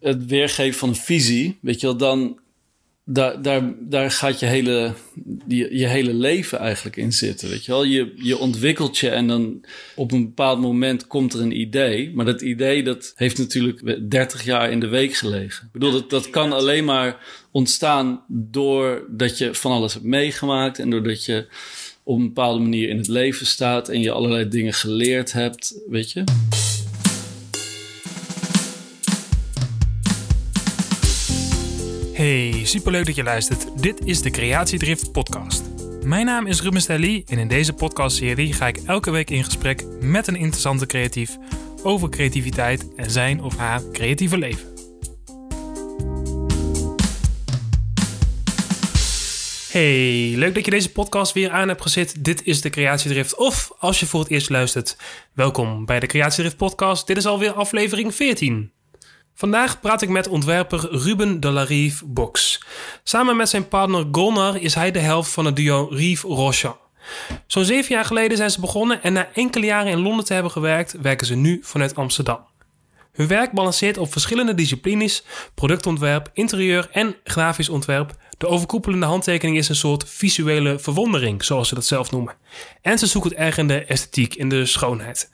het weergeven van een visie, weet je wel, dan daar, daar, daar gaat je hele, je, je hele leven eigenlijk in zitten. Weet je wel, je, je ontwikkelt je en dan op een bepaald moment komt er een idee. Maar dat idee dat heeft natuurlijk 30 jaar in de week gelegen. Ik bedoel, dat, dat kan alleen maar ontstaan doordat je van alles hebt meegemaakt en doordat je op een bepaalde manier in het leven staat en je allerlei dingen geleerd hebt, weet je. Hey, superleuk dat je luistert. Dit is de Creatiedrift podcast. Mijn naam is Ruben Stelly en in deze podcastserie ga ik elke week in gesprek met een interessante creatief over creativiteit en zijn of haar creatieve leven. Hey, leuk dat je deze podcast weer aan hebt gezet. Dit is de Creatiedrift. Of als je voor het eerst luistert, welkom bij de Creatiedrift podcast. Dit is alweer aflevering 14. Vandaag praat ik met ontwerper Ruben de la Rive Box. Samen met zijn partner Gonnar is hij de helft van het duo Rive Rochon. Zo'n zeven jaar geleden zijn ze begonnen en na enkele jaren in Londen te hebben gewerkt, werken ze nu vanuit Amsterdam. Hun werk balanceert op verschillende disciplines: productontwerp, interieur en grafisch ontwerp. De overkoepelende handtekening is een soort visuele verwondering, zoals ze dat zelf noemen. En ze zoeken het erg in de esthetiek, in de schoonheid.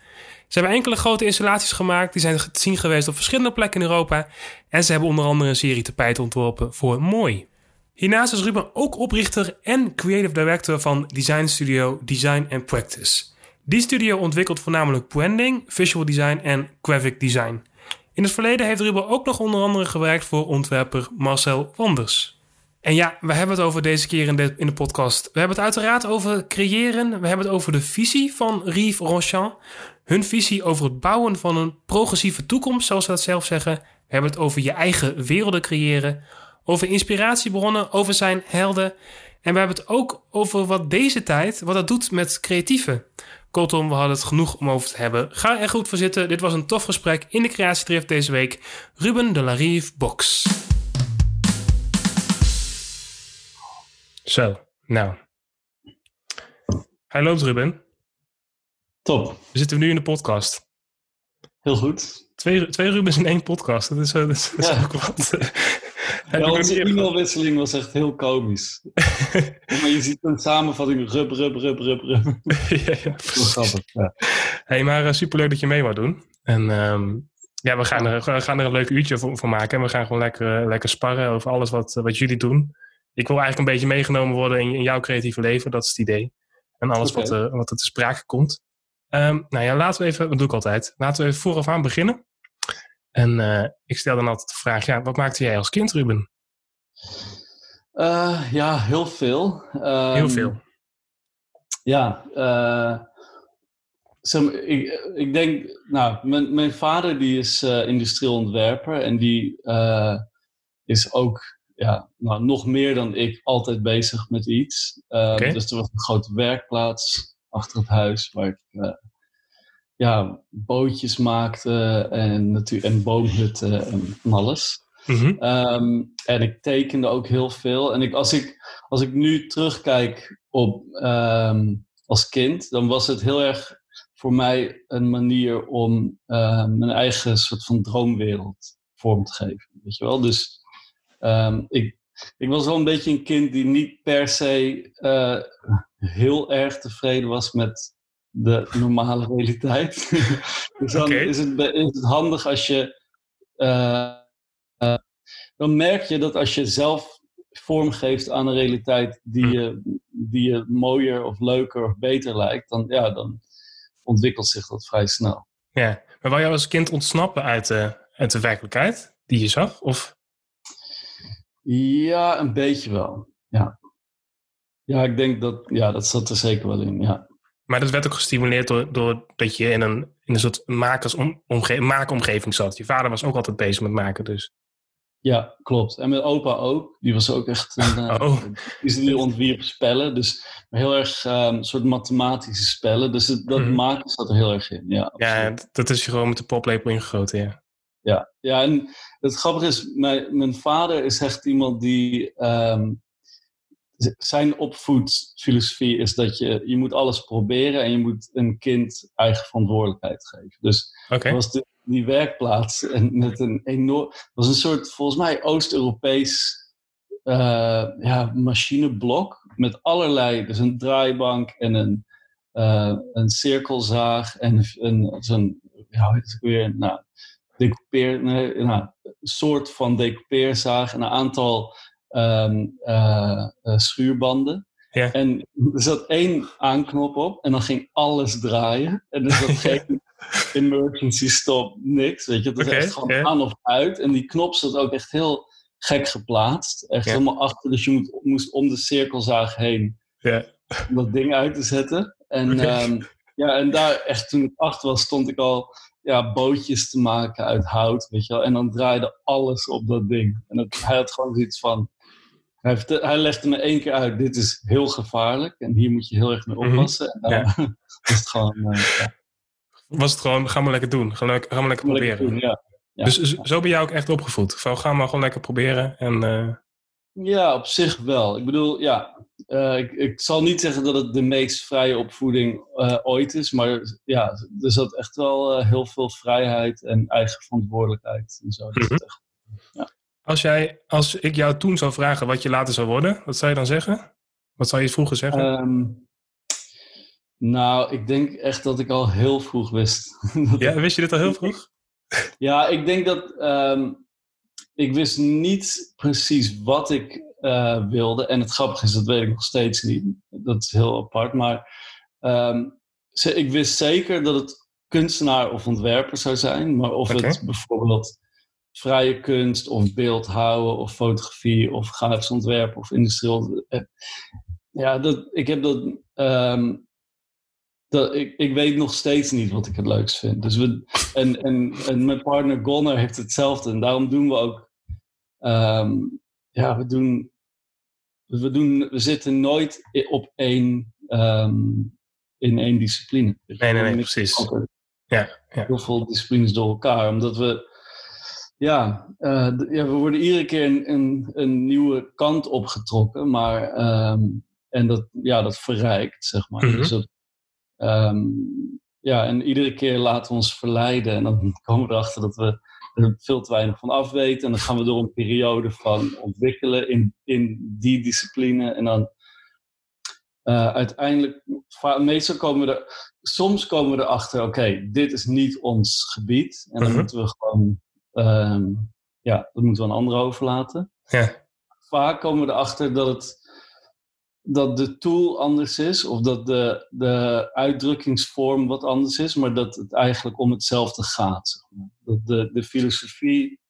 Ze hebben enkele grote installaties gemaakt. Die zijn te zien geweest op verschillende plekken in Europa. En ze hebben onder andere een serie tapijten ontworpen voor Mooi. Hiernaast is Ruben ook oprichter en creative director van design studio Design and Practice. Die studio ontwikkelt voornamelijk branding, visual design en graphic design. In het verleden heeft Ruben ook nog onder andere gewerkt voor ontwerper Marcel Wanders. En ja, we hebben het over deze keer in de, in de podcast. We hebben het uiteraard over creëren. We hebben het over de visie van Rive Ronchamp. Hun visie over het bouwen van een progressieve toekomst, zoals ze dat zelf zeggen. We hebben het over je eigen werelden creëren. Over inspiratiebronnen, over zijn helden. En we hebben het ook over wat deze tijd, wat dat doet met creatieven. Kortom, we hadden het genoeg om over te hebben. Ga er goed voor zitten. Dit was een tof gesprek in de creatiedrift deze week. Ruben de la Rive Box. Zo, nou. Hij loopt, Ruben. Top. We zitten nu in de podcast. Heel goed. Twee, twee Rubens in één podcast. Dat is, dat is, dat is ook wat. ja, onze e-mailwisseling was echt heel komisch. maar je ziet een samenvatting rub, rub, rub, rub, rub. ja, ja. grappig. Ja. Hey, maar uh, superleuk dat je mee wou doen. En um, ja, we gaan, er, we gaan er een leuk uurtje voor, voor maken. En we gaan gewoon lekker, lekker sparren over alles wat, wat jullie doen. Ik wil eigenlijk een beetje meegenomen worden in, in jouw creatieve leven. Dat is het idee. En alles okay. wat, uh, wat er te sprake komt. Um, nou ja, laten we even, dat doe ik altijd, laten we even vooraf aan beginnen. En uh, ik stel dan altijd de vraag, ja, wat maakte jij als kind, Ruben? Uh, ja, heel veel. Um, heel veel? Ja, uh, zeg, ik, ik denk, nou, mijn, mijn vader die is industrieel ontwerper en die is ook ja, nou, nog meer dan ik altijd bezig met iets. Uh, okay. Dus er was een grote werkplaats achter het huis waar ik uh, ja, bootjes maakte en, natuur en boomhutten en van alles. Mm -hmm. um, en ik tekende ook heel veel. En ik, als, ik, als ik nu terugkijk op um, als kind, dan was het heel erg voor mij een manier om uh, mijn eigen soort van droomwereld vorm te geven. Weet je wel? Dus um, ik, ik was wel een beetje een kind die niet per se uh, heel erg tevreden was met de normale realiteit. dus dan okay. is, het, is het handig als je. Uh, uh, dan merk je dat als je zelf vormgeeft aan een realiteit die je, die je mooier of leuker of beter lijkt, dan, ja, dan ontwikkelt zich dat vrij snel. Ja, maar wou je als kind ontsnappen uit de, uit de werkelijkheid die je zag? Of? Ja, een beetje wel. Ja. Ja, ik denk dat, ja, dat zat er zeker wel in, ja. Maar dat werd ook gestimuleerd door, door dat je in een, in een soort makersomge maakomgeving zat. Je vader was ook altijd bezig met maken, dus. Ja, klopt. En mijn opa ook. Die was ook echt een... oh. Die ontwierp spellen. Dus heel erg um, soort mathematische spellen. Dus het, dat mm -hmm. maken zat er heel erg in, ja. Ja, dat is je gewoon met de poplepel ingegoten, ja. Ja, ja en het grappige is, mijn, mijn vader is echt iemand die... Um, zijn opvoedfilosofie is dat je, je moet alles proberen en je moet een kind eigen verantwoordelijkheid geven. Dus okay. was de, die werkplaats. En met een enorm. Het was een soort, volgens mij, Oost-Europees uh, ja, machineblok. Met allerlei. Dus een draaibank en een, uh, een cirkelzaag. En een, zo'n. Ja, hoe heet het weer? Nou, decoupeer. Nee, nou, een soort van decoupeerzaag. En een aantal um, uh, schuurbanden. Ja. En er zat één aanknop op en dan ging alles draaien. En er zat geen emergency stop, niks. Weet je, het was echt gewoon aan of uit. En die knop zat ook echt heel gek geplaatst. Echt Ja. helemaal achter, dus je moet, moest om de cirkelzaag heen Ja. om dat ding uit te zetten. En, ehm, ja, en daar echt toen ik acht was, stond ik al ja, bootjes te maken uit hout, weet je wel. En dan draaide alles op dat ding. En dat, hij had gewoon zoiets van... Hij, vertel- hij legde me één keer uit, dit is heel gevaarlijk. En hier moet je heel erg mee Mhm. oppassen. En dan was het gewoon... eh, ja, Was het gewoon, ga maar lekker doen. Ga, ga maar lekker lekker proberen. doen, ja. Ja. Dus zo ben jij ook echt opgevoed. Van, ga maar gewoon lekker proberen. En, eh, Ja, op zich wel. Ik bedoel, ja, eh, ik, ik zal niet zeggen dat het de meest vrije opvoeding ooit is, maar ja, er zat echt wel heel veel vrijheid en eigen verantwoordelijkheid en zo. Mhm. echt- als, jij, als ik jou toen zou vragen wat je later zou worden, wat zou je dan zeggen? Wat zou je vroeger zeggen? Ehm, nou, ik denk echt dat ik al heel vroeg wist. ja, wist je dit al heel vroeg? Ja, ik denk dat ehm, ik wist niet precies wat ik eh, wilde. En het grappige is, dat weet ik nog steeds niet. Dat is heel apart. Maar ehm, ik wist zeker dat het kunstenaar of ontwerper zou zijn. Maar of het bijvoorbeeld vrije kunst of beeldhouden of fotografie of grafisch ontwerp of industrieel. Ja, dat, ik heb dat. ehm, dat ik, ik weet nog steeds niet wat ik het leukst vind. Dus we, en, en, en mijn partner Gonner heeft hetzelfde. En daarom doen we ook. ehm, ja, we doen. We, doen, we zitten nooit op één. ehm, in één discipline. Dus Nee, nee, nee, precies. Ja, ja. Heel veel disciplines door elkaar. Omdat we. Ja, eh, ja we worden iedere keer een, een, een nieuwe kant opgetrokken. Maar. ehm, en dat, ja, dat verrijkt, zeg maar. Mhm. Dus dat, ehm, ja, en iedere keer laten we ons verleiden. En dan komen we erachter dat we er veel te weinig van af weten. En dan gaan we door een periode van ontwikkelen in, in die discipline. En dan eh, uiteindelijk, meestal komen we er, soms komen we erachter, oké, dit is niet ons gebied. En dan Mhm. moeten we gewoon, ehm, ja, dat moeten we aan anderen overlaten Ja. vaak komen we erachter dat, het, dat de tool anders is, of dat de, de uitdrukkingsvorm wat anders is, maar dat het eigenlijk om hetzelfde gaat. Dat de, de filosofie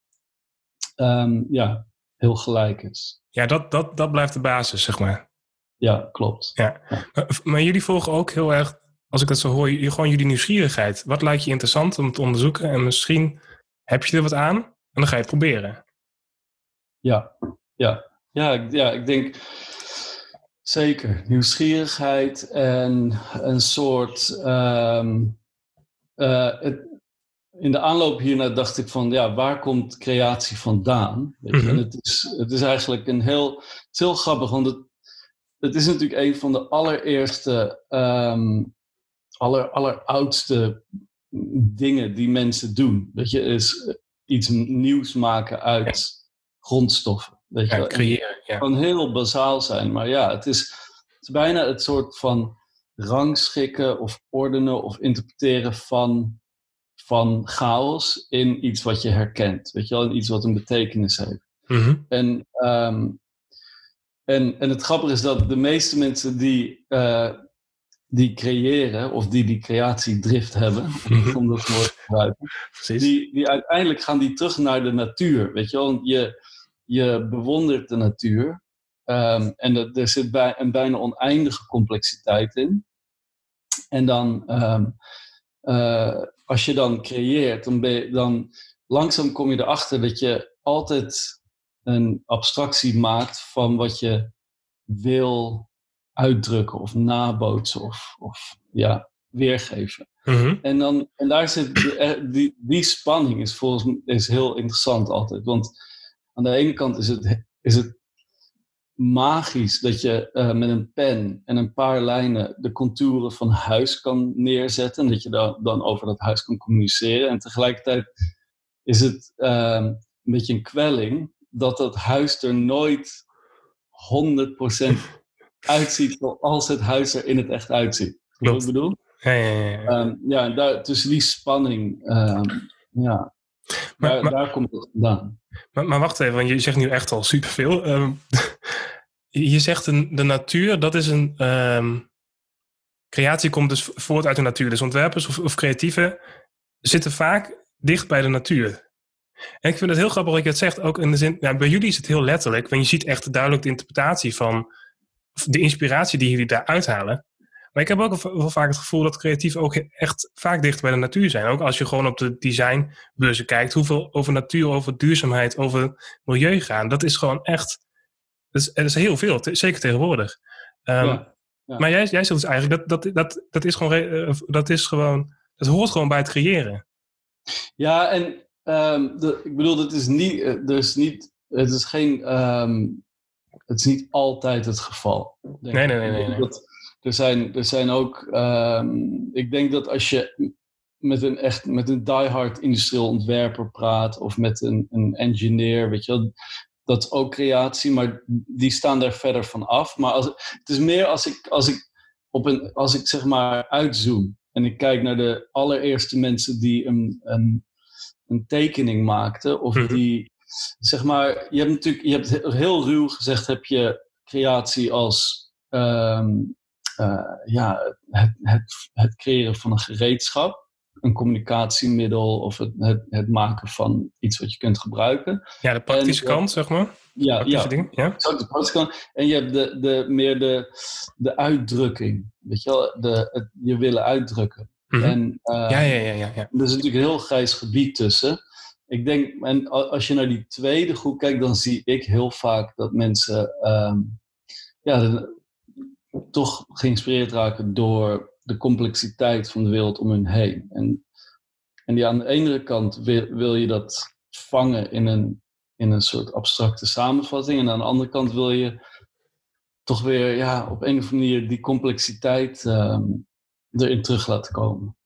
ehm, ja, heel gelijk is. Ja, dat, dat, dat blijft de basis, zeg maar. Ja, klopt. Maar, maar jullie volgen ook heel erg, als ik het zo hoor, je- gewoon jullie nieuwsgierigheid. Wat lijkt je interessant om te onderzoeken? En misschien heb je er wat aan en dan ga je het proberen. Ja, ja. Ja, ik, ja, ik denk zeker nieuwsgierigheid en een soort. ehm, eh, het, in de aanloop hiernaar dacht ik van, ja, waar komt creatie vandaan? Weet je? Mhm. En het is, het is eigenlijk een heel, het is heel grappig, want het, het is natuurlijk een van de allereerste, ehm aller, alleroudste dingen die mensen doen. Weet je, is iets nieuws maken uit grondstoffen. Weet je Ja, creëren. Ja. kan heel bazaal zijn, maar ja, het is, het is bijna het soort van rangschikken of ordenen of interpreteren van, van chaos in iets wat je herkent. Weet je wel, in iets wat een betekenis heeft. Mhm. En, ehm, en, en het grappige is dat de meeste mensen die, eh, die creëren, of die die creatiedrift hebben, Mhm. om dat woord te gebruiken, Precies. die, die uiteindelijk gaan die terug naar de natuur. Weet je wel, Want je, je bewondert de natuur. ehm, en er, er zit bij, een bijna oneindige complexiteit in. En dan, ehm, eh, als je dan creëert, dan, ben je, dan langzaam kom je erachter dat je altijd een abstractie maakt van wat je wil uitdrukken of nabootsen of, of ja, weergeven. Mhm. En, dan, en daar zit eh, die, die spanning is volgens mij is heel interessant altijd. Want aan de ene kant is het, is het magisch dat je eh, met een pen en een paar lijnen de contouren van huis kan neerzetten. En dat je dan, dan over dat huis kan communiceren. En tegelijkertijd is het ehm, een beetje een kwelling dat dat huis er nooit 100% uitziet zoals het huis er in het echt uitziet. Wat ik bedoel? Ja, ja, ja. ja. Um, ja daar, tussen die spanning, um, ja, Maar- daar, maar- daar komt het vandaan. Maar, maar wacht even, want je zegt nu echt al superveel. Ehm je zegt een, de natuur, dat is een... ehm, creatie komt dus voort uit de natuur. Dus ontwerpers of, of creatieven zitten vaak dicht bij de natuur. En ik vind het heel grappig dat je het zegt, ook in de zin... Bij jullie is het heel letterlijk, want je ziet echt duidelijk de interpretatie van... de inspiratie die jullie daar uithalen. Maar ik heb ook wel vaak het gevoel dat creatieven ook echt vaak dicht bij de natuur zijn. Ook als je gewoon op de designbeurzen kijkt, hoeveel over natuur, over duurzaamheid, over milieu gaan. Dat is gewoon echt, dat is, dat is heel veel, zeker tegenwoordig. Ehm, ja. ja. Maar jij, jij zegt dus eigenlijk, dat, dat, dat, dat, is gewoon, eh, dat is gewoon, dat hoort gewoon bij het creëren. Ja, en ehm, de, ik bedoel, het is niet, eh, er is niet, het is geen, ehm, het is niet altijd het geval. Nee, nee, nee, nee, nee. Dat, er, zijn, er zijn ook, ehm, ik denk dat als je met een echt, met een diehard industrieel ontwerper praat of met een, een engineer, weet je wel, dat is ook creatie, maar die staan daar verder van af. Maar als, het is meer als ik, als ik op een, als ik zeg maar uitzoom en ik kijk naar de allereerste mensen die een, een, een tekening maakten, of Mhm. die, zeg maar, je hebt natuurlijk, je hebt he- heel ruw gezegd, heb je creatie als, ehm, eh, ja, het, het, het creëren van een gereedschap, een communicatiemiddel of het, het, het maken van iets wat je kunt gebruiken. Ja, de praktische En, kant, zeg maar. Ja, Praktische ja, dingen, ja. De praktische kant. En je hebt de, de, meer de, de uitdrukking. Weet je wel, de, het, je willen uitdrukken. Mhm. En Ja, ja, ja, ja, ja. er is natuurlijk een heel grijs gebied tussen. Ik denk, en als je naar die tweede groep kijkt, dan zie ik heel vaak dat mensen ehm, ja, toch geïnspireerd raken door de complexiteit van de wereld om hun heen. En, en die aan de ene kant wil, wil je dat vangen in een, in een soort abstracte samenvatting. En aan de andere kant wil je toch weer ja, op een of andere manier die complexiteit ehm, erin terug laten komen.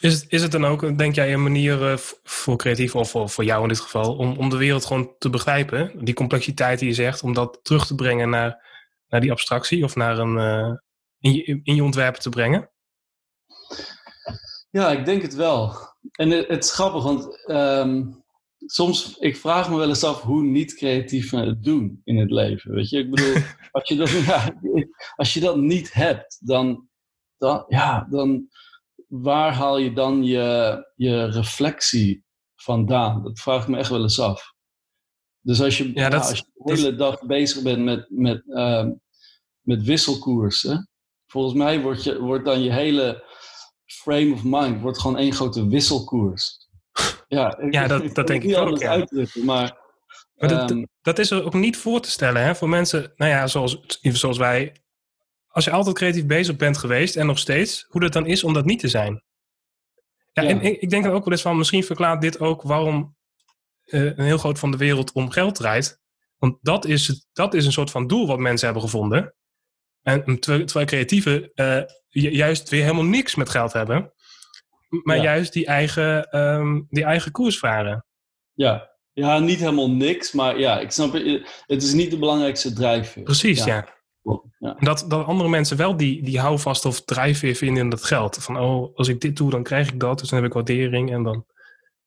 Is het, is het dan ook, denk jij, een manier eh, voor creatief, of voor, voor jou in dit geval, om, om de wereld gewoon te begrijpen? Die complexiteit die je zegt, om dat terug te brengen naar, naar die abstractie of naar een, eh, in, je, in je ontwerpen te brengen? Ja, ik denk het wel. En het, het is grappig, want ehm, soms, ik vraag me wel eens af hoe niet-creatieven het doen in het leven. Weet je, ik bedoel, als je dat, ja, als je dat niet hebt, dan, dan, ja, dan waar haal je dan je, je reflectie vandaan? Dat vraag ik me echt wel eens af. Dus als je, Ja, als je de hele dag bezig bent met, met, ehm, met wisselkoersen, volgens mij wordt, je, wordt dan je hele frame of mind wordt gewoon één grote wisselkoers. Ja, ik, Ja, dat- ik dat denk ik ook, ja. uitdrukken, maar, Maar dat, ehm, dat is er ook niet voor te stellen hè, voor mensen, nou ja, zoals, zoals wij. Als je altijd creatief bezig bent geweest en nog steeds, hoe dat dan is om dat niet te zijn. Ja, Ja. en ik, ik denk er ook wel eens van, misschien verklaart dit ook waarom eh, een heel groot van de wereld om geld draait. Want dat is, het, dat is een soort van doel wat mensen hebben gevonden. En terwijl, terwijl creatieven eh, ju- juist weer helemaal niks met geld hebben. Maar Ja. juist die eigen, ehm, die eigen koers varen. ja. ja, niet helemaal niks, maar ja, ik snap het. Het is niet de belangrijkste drijfveer. Precies, ja. Ja. En Dat, dat andere mensen wel die, die houvast of drijfveer vinden in dat geld. Van, oh, als ik dit doe, dan krijg ik dat. Dus dan heb ik waardering. En dan,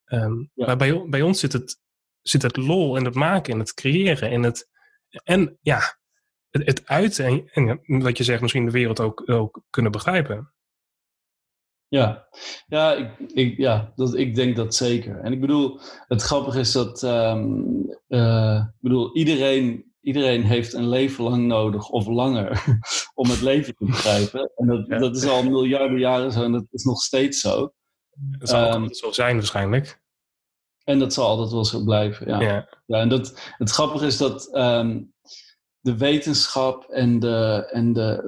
ehm, Ja. Maar bij, bij ons zit het, zit het lol in het maken, in het creëren. In het, en ja, het, het uiten. En, en wat je zegt, misschien de wereld ook, ook kunnen begrijpen. Ja, ja, ik, ik, ja dat, ik denk dat zeker. En ik bedoel, het grappige is dat, ehm, eh, ik bedoel, iedereen, iedereen heeft een leven lang nodig of langer om het leven te begrijpen. En dat, Ja. dat is al miljarden jaren zo en dat is nog steeds zo. Dat zal Ehm, zo zijn waarschijnlijk. En dat zal altijd wel zo blijven, ja. Ja. Ja, en dat, het grappige is dat ehm, de wetenschap en de, en de,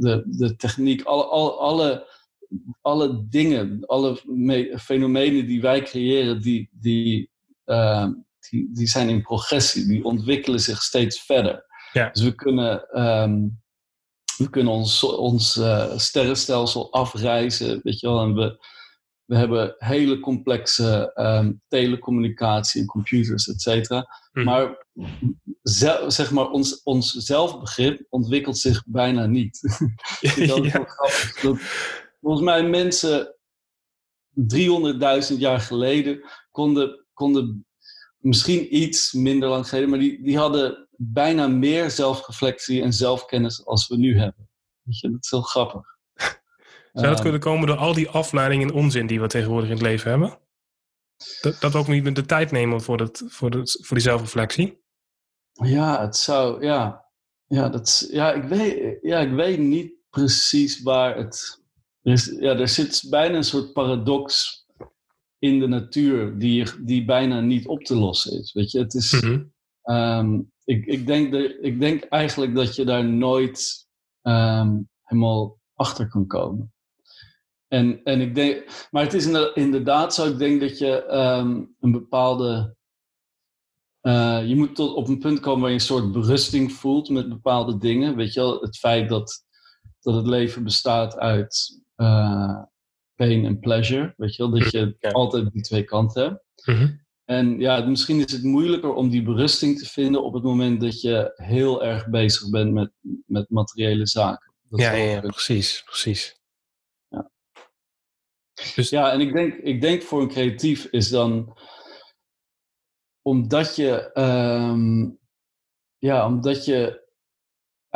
de, de techniek, alle, alle, alle, alle dingen, alle me- fenomenen die wij creëren, die, die, ehm, die, die zijn in progressie, die ontwikkelen zich steeds verder. Ja. Dus we kunnen, ehm, we kunnen ons, ons uh, sterrenstelsel afreizen, weet je wel. En we, we hebben hele complexe um, telecommunicatie en computers, et cetera. Mhm. Maar zeg maar, ons, ons zelfbegrip ontwikkelt zich bijna niet. dat is Ja. wel grappig. Dat, volgens mij mensen 300.000 jaar geleden konden, konden misschien iets minder lang geleden, maar die, die hadden bijna meer zelfreflectie en zelfkennis als we nu hebben. Weet je, dat is heel grappig. Zou dat Ehm, kunnen komen door al die afleiding en onzin die we tegenwoordig in het leven hebben? Dat, dat we ook niet de tijd nemen voor, dat, voor, dat, voor die zelfreflectie? Ja, het zou, ja. Ja, dat, ja, ik weet, ja, ik weet niet precies waar het. Er, is, ja, er zit bijna een soort paradox in de natuur die, die bijna niet op te lossen is. Weet je, het is. Mhm. ehm, ik, ik, denk de, ik denk eigenlijk dat je daar nooit ehm, helemaal achter kan komen. En, en ik denk, maar het is inderdaad- inderdaad zo, ik denk dat je ehm, een bepaalde. eh, je moet tot op een punt komen waar je een soort berusting voelt met bepaalde dingen. Weet je wel, het feit dat, dat het leven bestaat uit eh, pain en pleasure. Weet je wel, dat je Ja. altijd die twee kanten hebt. Mhm. En ja, misschien is het moeilijker om die berusting te vinden op het moment dat je heel erg bezig bent met, met materiële zaken. Dat Ja, ja, precies, precies. Ja. Dus Ja, en ik denk, ik denk voor een creatief is dan omdat je, ehm, ja, omdat je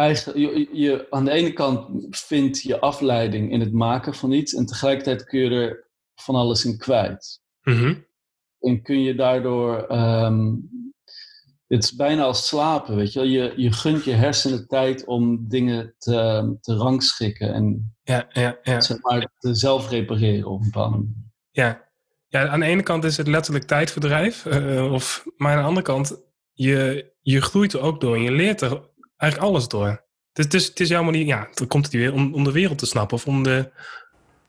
je, je aan de ene kant vindt je afleiding in het maken van iets en tegelijkertijd kun je er van alles in kwijt. mhm. En kun je daardoor. ehm, het is bijna als slapen, weet je wel. Je, je gunt je hersenen tijd om dingen te, te rangschikken en ja, ja, ja. zeg maar, te zelf repareren op een bepaalde manier. Ja. ja, aan de ene kant is het letterlijk tijdverdrijf. eh, of, maar aan de andere kant, je, je groeit er ook door en je leert er eigenlijk alles door. Het is, het is, het is helemaal niet, ja, dan komt het weer om, om de wereld te snappen of om, de,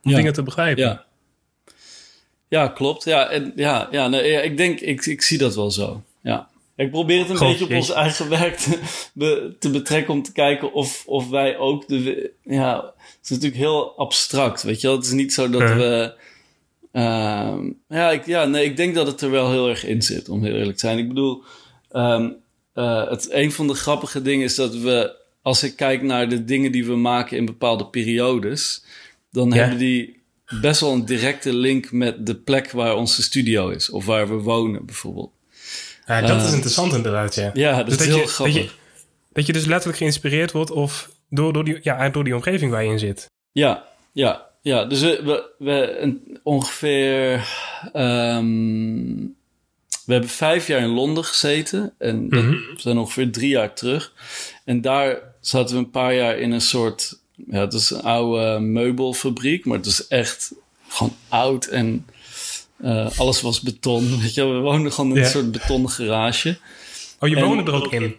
om Ja. dingen te begrijpen. Ja. Ja, klopt. Ja, en, ja, ja, nee, ja ik denk, ik, ik zie dat wel zo. Ja. Ik probeer het een beetje op ons eigen werk te, be- te betrekken om te kijken of, of wij ook de. Ja, het is natuurlijk heel abstract, weet je wel. Het is niet zo dat we. ehm, ja, ik, ja, nee, ik denk dat het er wel heel erg in zit, om heel eerlijk te zijn. Ik bedoel, ehm, eh, het, een van de grappige dingen is dat we, als ik kijk naar de dingen die we maken in bepaalde periodes, dan Ja. hebben die best wel een directe link met de plek waar onze studio is, of waar we wonen bijvoorbeeld. Ja, dat is Eh, interessant inderdaad, ja. Ja, dat Dus is dat heel je- grappig. dat je- Dat je dus letterlijk geïnspireerd wordt of door, door, die, ja, door die omgeving waar je in zit. Ja, ja, ja. Dus we, we, ongeveer. ehm, we hebben vijf jaar in Londen gezeten. En dat, Mhm. we zijn ongeveer drie jaar terug. En daar zaten we een paar jaar in een soort. Ja, het is een oude meubelfabriek, maar het is echt gewoon oud en eh, alles was beton. Weet je, we woonden gewoon in Ja. een soort betonnen garage. Oh, je En- woonde er ook in?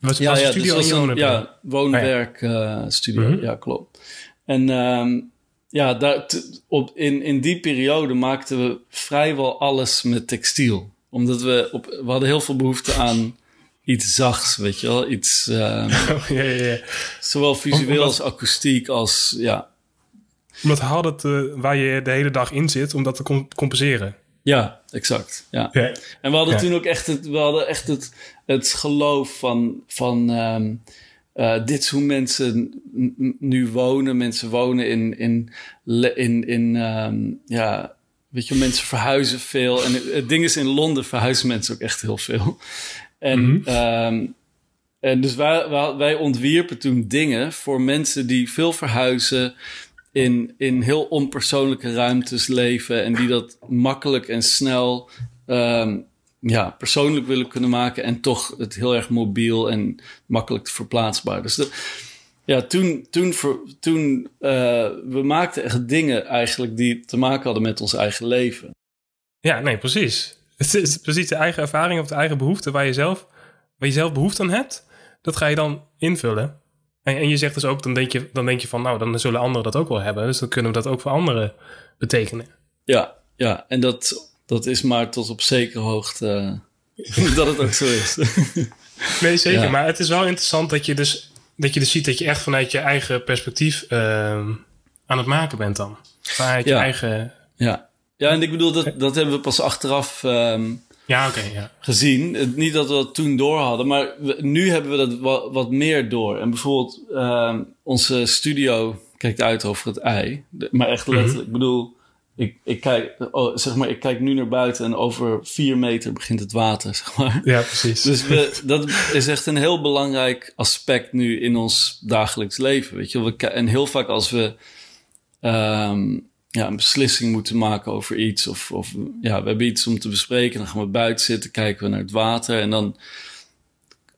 Was, was de studio dus was een ja, woonwerk eh, studio. Mhm. Ja, klopt. En ehm, ja, daar, t- op, in, in die periode maakten we vrijwel alles met textiel. Omdat we, op, we hadden heel veel behoefte aan iets zachts, weet je wel. Iets, ehm, Oh, ja, ja, ja. zowel visueel Omdat- als akoestiek als, ja. Omdat had het eh, waar je de hele dag in zit, om dat te com- compenseren. Ja, exact. Ja. Ja. En we hadden Ja. toen ook echt het, we hadden echt het, het geloof van, van ehm, eh, dit is hoe mensen nu wonen. Mensen wonen in, in, in, in ehm, ja, weet je, mensen verhuizen veel. En het, ding is, in Londen verhuizen mensen ook echt heel veel. En, Mhm. ehm, en dus wij, wij, wij ontwierpen toen dingen voor mensen die veel verhuizen, in, in heel onpersoonlijke ruimtes leven en die dat makkelijk en snel ehm, ja, persoonlijk willen kunnen maken en toch het heel erg mobiel en makkelijk verplaatsbaar. Dus de, ja, toen, toen, toen eh, we maakten echt dingen eigenlijk die te maken hadden met ons eigen leven. Ja, nee, precies. Het is precies de eigen ervaring of de eigen behoefte waar je zelf, waar je zelf behoefte aan hebt. Dat ga je dan invullen. En, en je zegt dus ook, dan denk, je, dan denk je van, nou, dan zullen anderen dat ook wel hebben. Dus dan kunnen we dat ook voor anderen betekenen. Ja, ja en dat, dat is maar tot op zekere hoogte eh, dat het ook zo is. nee, zeker. Maar het is wel interessant dat je dus, dat je dus ziet dat je echt vanuit je eigen perspectief ehm, aan het maken bent dan. Vanuit je eigen... Ja. ja, en ik bedoel, dat, dat hebben we pas achteraf ehm, ja, oké. ja. gezien. Niet dat we dat toen door hadden, maar nu hebben we dat wat, wat meer door. En bijvoorbeeld ehm, onze studio kijkt uit over het ei. Maar echt mhm. letterlijk. Ik bedoel, ik, ik, kijk, oh, zeg maar, ik kijk nu naar buiten en over vier meter begint het water, zeg maar. Ja, precies. Dus we, dat is echt een heel belangrijk aspect nu in ons dagelijks leven, weet je. We, en heel vaak als we um, ja, een beslissing moeten maken over iets, of, of ja, we hebben iets om te bespreken, dan gaan we buiten zitten, kijken we naar het water en dan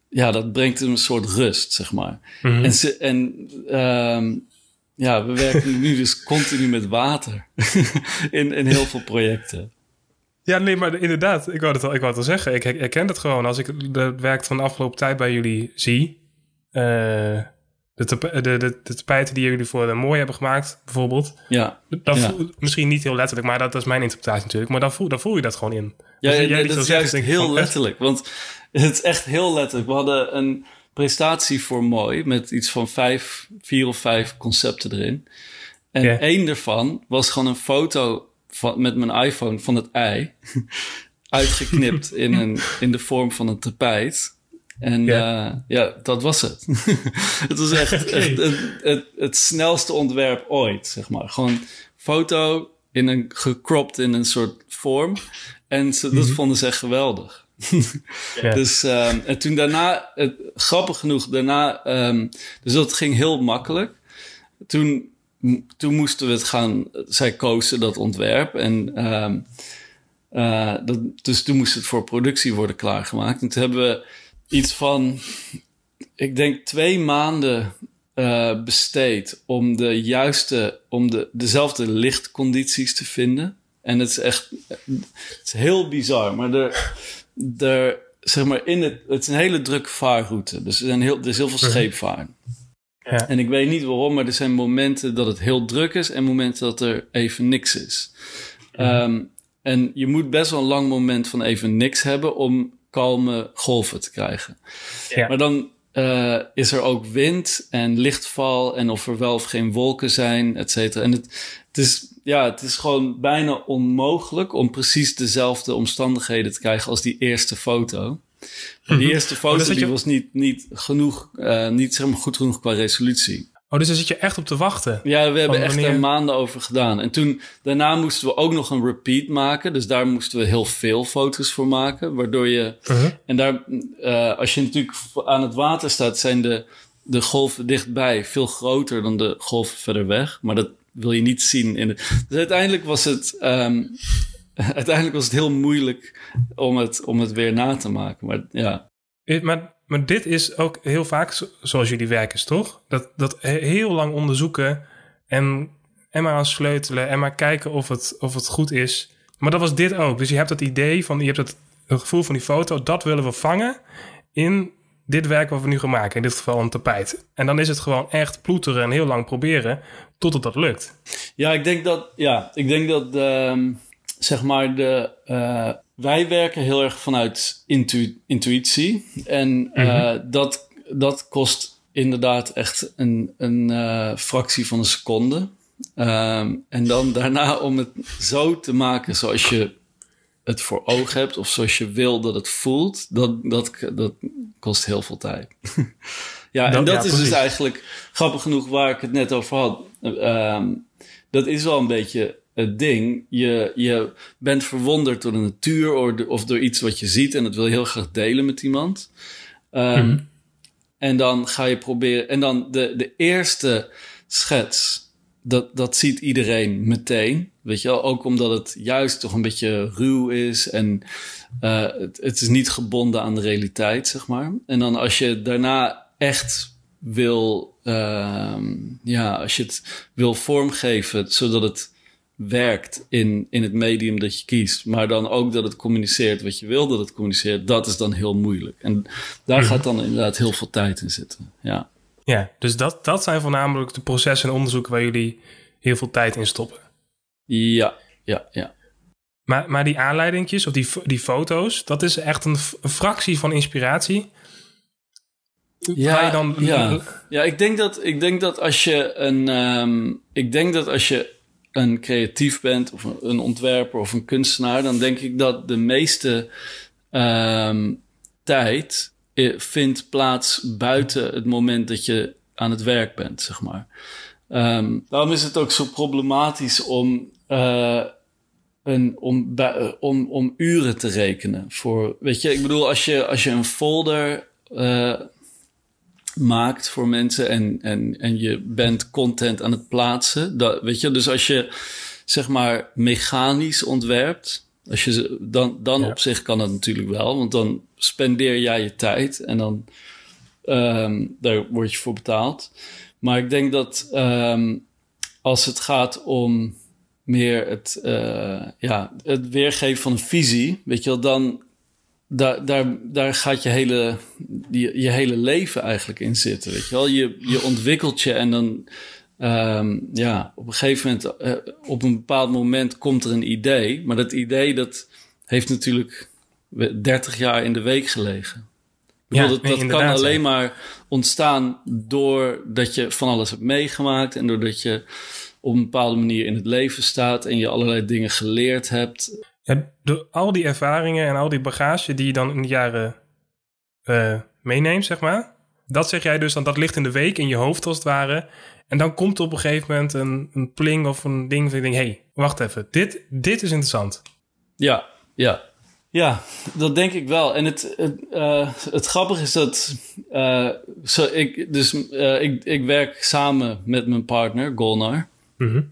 ja, dat brengt een soort rust, zeg maar. Mhm. En, ze, en um, ja, we werken nu dus continu met water in, in heel veel projecten. Ja, nee, maar inderdaad, ik wou het al, ik wou het al zeggen. Ik herken het gewoon. Als ik de werk van de afgelopen tijd bij jullie zie, uh, de, de, de, de tapijten die jullie voor de mooi hebben gemaakt, bijvoorbeeld. Ja. Dat Voel, misschien niet heel letterlijk, maar dat, is mijn interpretatie natuurlijk. Maar dan voel, dan voel je dat gewoon in. Ja, jij dat is juist heel letterlijk. Want het is echt heel letterlijk. We hadden een prestatie voor mooi met iets van vijf, vier of vijf concepten erin. En één daarvan was gewoon een foto van, met mijn iPhone van het ei. uitgeknipt in, een, in de vorm van een tapijt. En ja, uh, ja dat was het. het was echt, echt het, het, het, snelste ontwerp ooit, zeg maar. Gewoon foto in een gecropt in een soort vorm. En ze, dat mhm. vonden ze echt geweldig. Dus um, en toen daarna, grappig genoeg, daarna, um, dus dat ging heel makkelijk. Toen, toen moesten we het gaan, zij kozen dat ontwerp en uh, dat, dus toen moest het voor productie worden klaargemaakt. En toen hebben we iets van, ik denk twee maanden uh, besteed om de juiste, om de, dezelfde lichtcondities te vinden. En het is echt, het is heel bizar, maar er, er, zeg maar, in het, het is een hele drukke vaarroute. Dus er, zijn heel, er is heel veel mhm. scheepvaart. Ja. En ik weet niet waarom, maar er zijn momenten dat het heel druk is en momenten dat er even niks is. Um, en je moet best wel een lang moment van even niks hebben om kalme golven te krijgen. Ja. Maar dan uh, is er ook wind en lichtval en of er wel of geen wolken zijn, et cetera. En het, het, is, ja, het is gewoon bijna onmogelijk om precies dezelfde omstandigheden te krijgen als die eerste foto. Die mhm. eerste foto die was niet, niet genoeg, uh, niet zeg maar goed genoeg qua resolutie. Oh, dus daar zit je echt op te wachten? Ja, we hebben echt er maanden over gedaan. En toen, daarna moesten we ook nog een repeat maken. Dus daar moesten we heel veel foto's voor maken. Waardoor je, uh-huh. en daar, uh, als je natuurlijk aan het water staat, zijn de, de golven dichtbij veel groter dan de golven verder weg. Maar dat wil je niet zien in de. Dus uiteindelijk was het, um, uiteindelijk was het heel moeilijk om het, om het weer na te maken. Maar ja. Maar maar dit is ook heel vaak zoals jullie werken, toch? Dat, dat heel lang onderzoeken en, en maar aan sleutelen en maar kijken of het, of het goed is. Maar dat was dit ook. Dus je hebt het idee van, je hebt het, het gevoel van die foto, dat willen we vangen in dit werk wat we nu gaan maken. In dit geval een tapijt. En dan is het gewoon echt ploeteren en heel lang proberen totdat dat lukt. Ja, ik denk dat, ja, ik denk dat ehm, zeg maar de, uh, wij werken heel erg vanuit intu intuïtie. En uh, dat, dat kost inderdaad echt een, een uh, fractie van een seconde. Um, en dan daarna om het zo te maken zoals je het voor ogen hebt, of zoals je wil dat het voelt, dat, dat, dat kost heel veel tijd. ja, en dat is dus eigenlijk grappig genoeg waar ik het net over had. Um, dat is wel een beetje het ding. Je, je bent verwonderd door de natuur of, door iets wat je ziet en dat wil je heel graag delen met iemand. Um, En dan ga je proberen. En dan de, de eerste schets, dat, dat ziet iedereen meteen. Weet je wel, ook omdat het juist toch een beetje ruw is en uh, het, het is niet gebonden aan de realiteit, zeg maar. En dan als je daarna echt wil, uh, ja, als je het wil vormgeven zodat het werkt in, in het medium dat je kiest, maar dan ook dat het communiceert wat je wil dat het communiceert, dat is dan heel moeilijk. En daar mhm. gaat dan inderdaad heel veel tijd in zitten. Ja, ja dus dat, dat zijn voornamelijk de processen en onderzoeken waar jullie heel veel tijd in stoppen. Ja, ja, ja. Maar, maar die aanleidingjes of die, die foto's, dat is echt een, een fractie van inspiratie. Ja, dan... ja. ja ik, denk dat, ik denk dat als je een... ehm, ik denk dat als je een creatief bent of een, ontwerper of een kunstenaar... dan denk ik dat de meeste ehm, tijd eh, vindt plaats buiten het moment dat je aan het werk bent, zeg maar. Ehm, daarom is het ook zo problematisch om, eh, een, om, eh, om, om uren te rekenen. Voor, weet je, ik bedoel, als je, als je een folder maakt voor mensen en, en, en je bent content aan het plaatsen, dat, weet je, dus als je zeg maar mechanisch ontwerpt, als je, dan, dan Ja. op zich kan dat natuurlijk wel, want dan spendeer jij je tijd en dan Ehm, daar word je voor betaald. Maar ik denk dat ehm, als het gaat om meer het, eh, ja, het weergeven van een visie, weet je wel, dan daar, daar, daar gaat je hele, je, je hele leven eigenlijk in zitten. Weet je wel, je, je ontwikkelt je en dan, ehm, ja, op een gegeven moment, eh, op een bepaald moment komt er een idee. Maar dat idee, dat heeft natuurlijk 30 jaar in de week gelegen. Ik bedoel, Ja, dat, kan ja. alleen maar ontstaan doordat je van alles hebt meegemaakt en doordat je op een bepaalde manier in het leven staat en je allerlei dingen geleerd hebt. Ja, door al die ervaringen en al die bagage die je dan in de jaren eh, meeneemt, zeg maar. Dat zeg jij dus, dan dat ligt in de week in je hoofd als het ware. En dan komt op een gegeven moment een, een pling of een ding van je denkt... hé, hey, wacht even, dit, dit is interessant. Ja, ja. Ja, dat denk ik wel. En het, het, eh, het grappige is dat. eh, zo, ik, dus, eh, ik, ik werk samen met mijn partner, Golnar.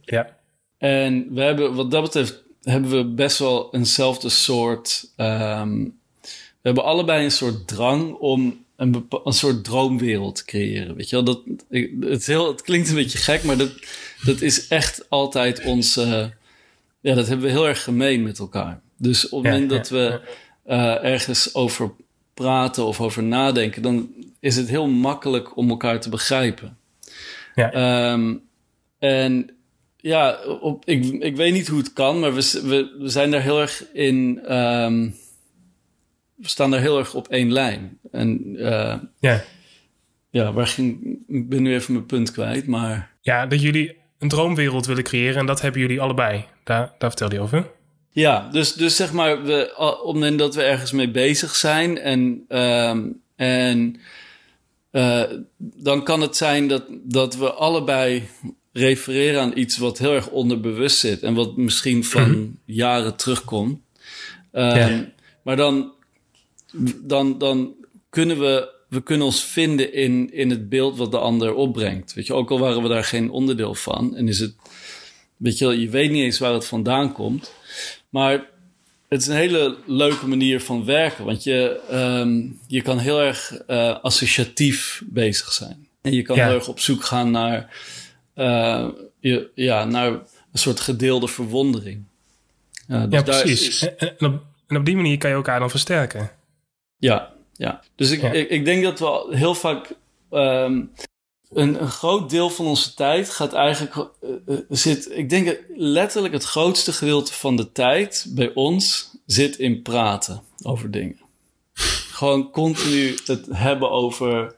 Ja. En we hebben, wat dat betreft, hebben we best wel eenzelfde soort. ehm, we hebben allebei een soort drang om een, een soort droomwereld te creëren. Weet je wel? Dat, het, is heel, het klinkt een beetje gek, maar dat, dat is echt altijd ons. ja, dat hebben we heel erg gemeen met elkaar. Dus op het moment ja, dat we eh, ergens over praten of over nadenken, dan is het heel makkelijk om elkaar te begrijpen. Ja. Ehm, en ja, op, ik, ik weet niet hoe het kan, maar we, we, we zijn daar heel erg in. ehm, we staan daar heel erg op één lijn. En eh, Ja. ja, waar ging, ik ben nu even mijn punt kwijt, maar. ja, dat jullie een droomwereld willen creëren en dat hebben jullie allebei. Daar, daar vertel je over. Ja, dus, dus zeg maar, we, al- op het moment dat we ergens mee bezig zijn en, ehm, en eh, dan kan het zijn dat, dat we allebei refereren aan iets wat heel erg onderbewust zit en wat misschien van jaren terugkomt. Ehm, Ja. Maar dan, dan, dan kunnen we, we kunnen ons vinden in, in het beeld wat de ander opbrengt. Weet je, ook al waren we daar geen onderdeel van en is het, weet je, je weet niet eens waar het vandaan komt. Maar het is een hele leuke manier van werken. Want je, ehm, je kan heel erg eh, associatief bezig zijn. En je kan Ja. heel erg op zoek gaan naar, eh, je, ja, naar een soort gedeelde verwondering. Ja, dus Ja, precies. is- En, en op, en op die manier kan je elkaar dan versterken. ja, ja. Dus ik, Ja. ik, ik denk dat we heel vaak. ehm, een, een groot deel van onze tijd gaat eigenlijk. eh, eh, zit, ik denk letterlijk het grootste gedeelte van de tijd bij ons zit in praten over dingen. Gewoon continu het hebben over.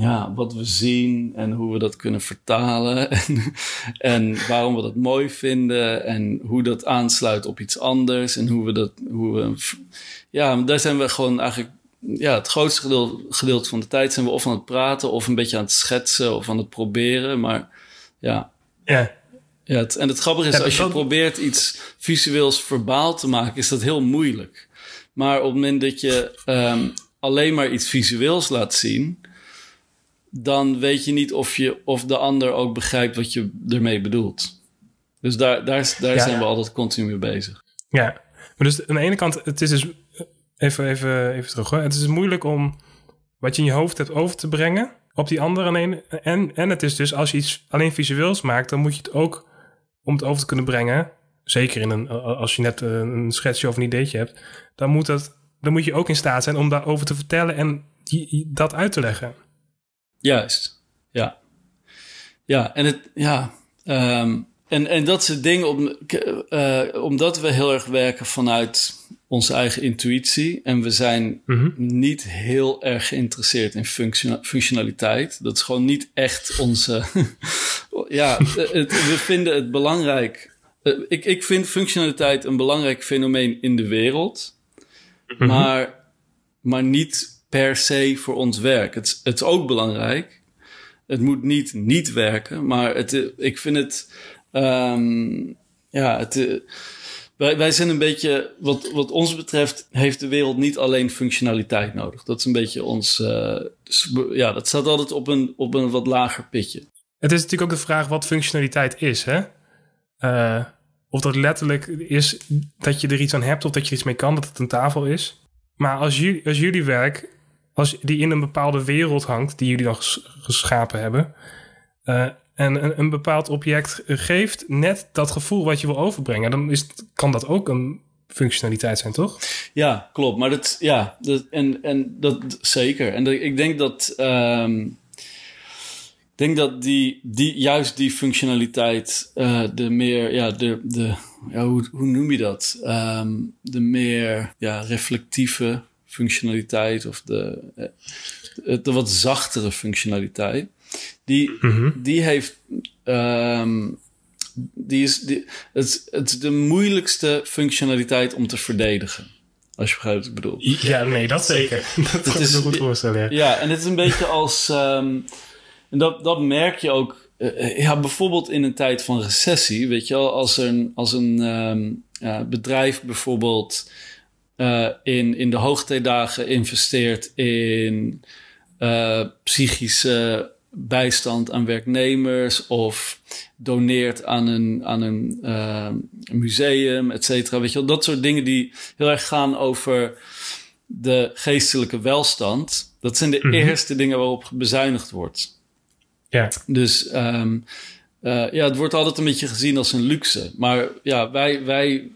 Ja, wat we zien en hoe we dat kunnen vertalen. En, en waarom we dat mooi vinden. En hoe dat aansluit op iets anders. En hoe we dat. Hoe we, ja, daar zijn we gewoon eigenlijk. Ja, het grootste gedeelte, gedeelte van de tijd zijn we of aan het praten. of een beetje aan het schetsen of aan het proberen. Maar ja. Ja. ja het, en het grappige is, als je probeert iets visueels verbaal te maken, is dat heel moeilijk. Maar op het moment dat je ehm, alleen maar iets visueels laat zien dan weet je niet of, je, of de ander ook begrijpt wat je ermee bedoelt. Dus daar, daar, daar Ja. zijn we altijd continu mee bezig. Ja, maar dus aan de ene kant, het is dus even, even, even terug. Hoor. Het is moeilijk om wat je in je hoofd hebt over te brengen op die andere. En, en het is dus als je iets alleen visueels maakt, dan moet je het ook om het over te kunnen brengen. Zeker in een, als je net een schetsje of een ideetje hebt, dan moet, dat, dan moet je ook in staat zijn om daarover te vertellen en dat uit te leggen. Juist, ja. Ja, en het, ja. ehm, en, en dat soort dingen, om, eh, omdat we heel erg werken vanuit onze eigen intuïtie. En we zijn Mhm. niet heel erg geïnteresseerd in functio- functionaliteit. Dat is gewoon niet echt onze. ja, het- we vinden het belangrijk. Eh, Ik, ik vind functionaliteit een belangrijk fenomeen in de wereld, Mhm. maar, maar niet per se voor ons werk. Het, het is ook belangrijk. Het moet niet niet werken, maar het, ik vind het. ehm, ja, het. eh, wij, wij zijn een beetje, wat, wat ons betreft, heeft de wereld niet alleen functionaliteit nodig. Dat is een beetje ons. eh, dus ja, dat staat altijd op een, op een wat lager pitje. Het is natuurlijk ook de vraag wat functionaliteit is, hè? Eh, of dat letterlijk is dat je er iets aan hebt of dat je er iets mee kan, dat het een tafel is. Maar als jullie, als jullie werk, als die in een bepaalde wereld hangt, die jullie dan ges- geschapen hebben, eh, en een, een bepaald object geeft net dat gevoel wat je wil overbrengen, dan is, kan dat ook een functionaliteit zijn, toch? Ja, klopt. Maar dat, ja, en, en dat zeker. En ik denk dat, ehm, ik denk dat die, die, juist die functionaliteit, eh, de meer, ja, de, de, ja, hoe, hoe noem je dat? Ehm, de meer, ja, reflectieve functionaliteit of de, eh, de, de wat zachtere functionaliteit, die, die heeft, ehm, die is, die, het, het is de moeilijkste functionaliteit om te verdedigen. Als je begrijpt wat ik bedoel. Ja, nee, dat zeker. Dat kan ik is- me goed voorstellen. Ja. Ja, en het is een beetje als. ehm, en dat, dat merk je ook. eh, ja, bijvoorbeeld in een tijd van recessie. Weet je wel, als een, als een ehm, ja, bedrijf bijvoorbeeld. Eh, in, in de hoogtijdagen investeert in eh, psychische bijstand aan werknemers of doneert aan een, aan een ehm, museum, et cetera. Weet je wel, dat soort dingen die heel erg gaan over de geestelijke welstand. Dat zijn de eerste dingen waarop bezuinigd wordt. Ja. Dus ehm, eh, ja, het wordt altijd een beetje gezien als een luxe. Maar ja, wij, wij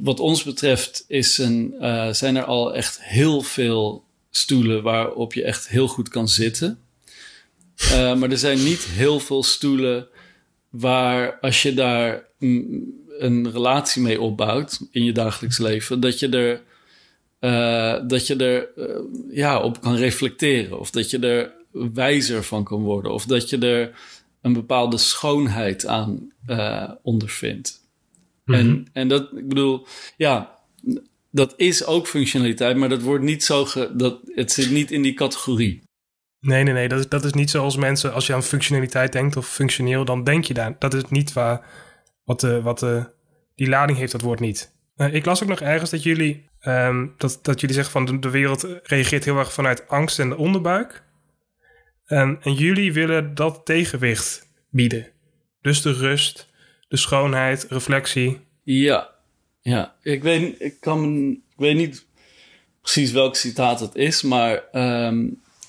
wat ons betreft, is een, eh, zijn er al echt heel veel stoelen waarop je echt heel goed kan zitten. Eh, maar er zijn niet heel veel stoelen waar als je daar een relatie mee opbouwt in je dagelijks leven, dat je er, eh, dat je er ja, op kan reflecteren. Of dat je er wijzer van kan worden. Of dat je er een bepaalde schoonheid aan eh, ondervindt. En, en dat, ik bedoel, ja, dat is ook functionaliteit, maar dat wordt niet zo, ge, dat, het zit niet in die categorie. Nee, nee, nee. Dat is, dat is niet zoals mensen, als je aan functionaliteit denkt of functioneel, dan denk je daar. Dat is niet waar, wat, de, wat de, die lading heeft, dat woord niet. Eh, ik las ook nog ergens dat jullie, ehm, dat, dat jullie zeggen van de, de wereld reageert heel erg vanuit angst en de onderbuik. En, en jullie willen dat tegenwicht bieden. Dus de rust, de schoonheid, reflectie. Ja, ja. Ik weet, ik kan, ik weet niet precies welk citaat het is, maar ehm,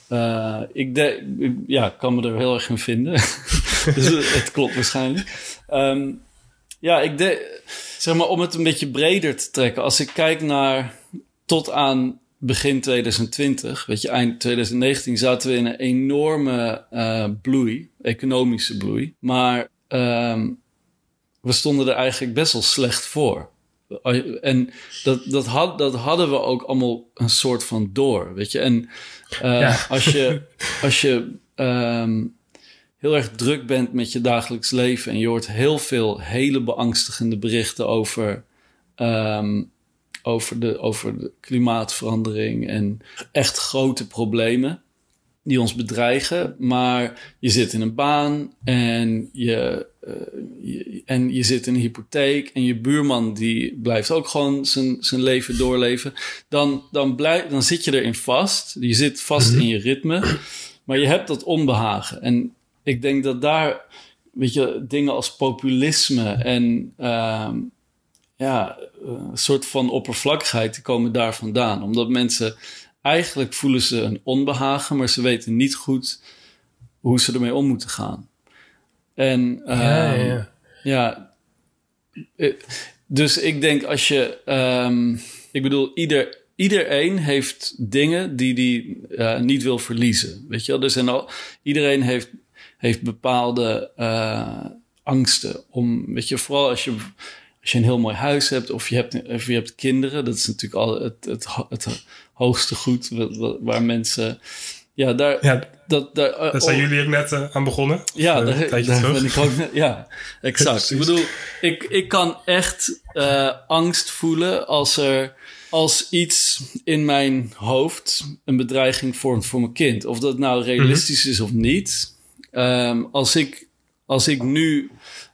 eh, ik, de, ik- ja, kan me er heel erg in vinden. dus het, klopt waarschijnlijk. Ehm, ja, ik de, zeg maar om het een beetje breder te trekken. Als ik kijk naar tot aan begin 2020, weet je, eind 2019 zaten we in een enorme eh, bloei, economische bloei. Maar ehm, we stonden er eigenlijk best wel slecht voor. En dat, dat, had, dat hadden we ook allemaal een soort van door, weet je. En eh, Ja. als je, als je ehm, heel erg druk bent met je dagelijks leven... en je hoort heel veel hele beangstigende berichten over... ehm, over, de, over de klimaatverandering en echt grote problemen die ons bedreigen. Maar je zit in een baan en je, eh, je- en je zit in een hypotheek en je buurman die blijft ook gewoon zijn, zijn leven doorleven. Dan, dan, blijf, dan zit je erin vast. Je zit vast in je ritme, maar je hebt dat onbehagen. En ik denk dat daar, weet je, dingen als populisme en ehm, ja, een soort van oppervlakkigheid, die komen daar vandaan. Omdat mensen eigenlijk voelen ze een onbehagen, maar ze weten niet goed hoe ze ermee om moeten gaan. En Ja, ehm, ja, ja. ja, eh, dus ik denk als je, ehm, ik bedoel, ieder, iedereen heeft dingen die die eh, niet wil verliezen. Weet je wel, er zijn al, iedereen heeft, heeft bepaalde eh, angsten om, weet je, vooral als je, als je een heel mooi huis hebt of je hebt, of je hebt kinderen, dat is natuurlijk al het, het, het hoogste goed waar mensen. Ja, daar, ja, dat, daar, daar zijn jullie ook net uh, aan begonnen. Ja, uh, daar, daar ben ik ook Ja, exact. ik bedoel, ik, ik kan echt uh, angst voelen als er als iets in mijn hoofd een bedreiging vormt voor mijn kind. Of dat nou realistisch mm -hmm. is of niet. Um, als, ik, als ik nu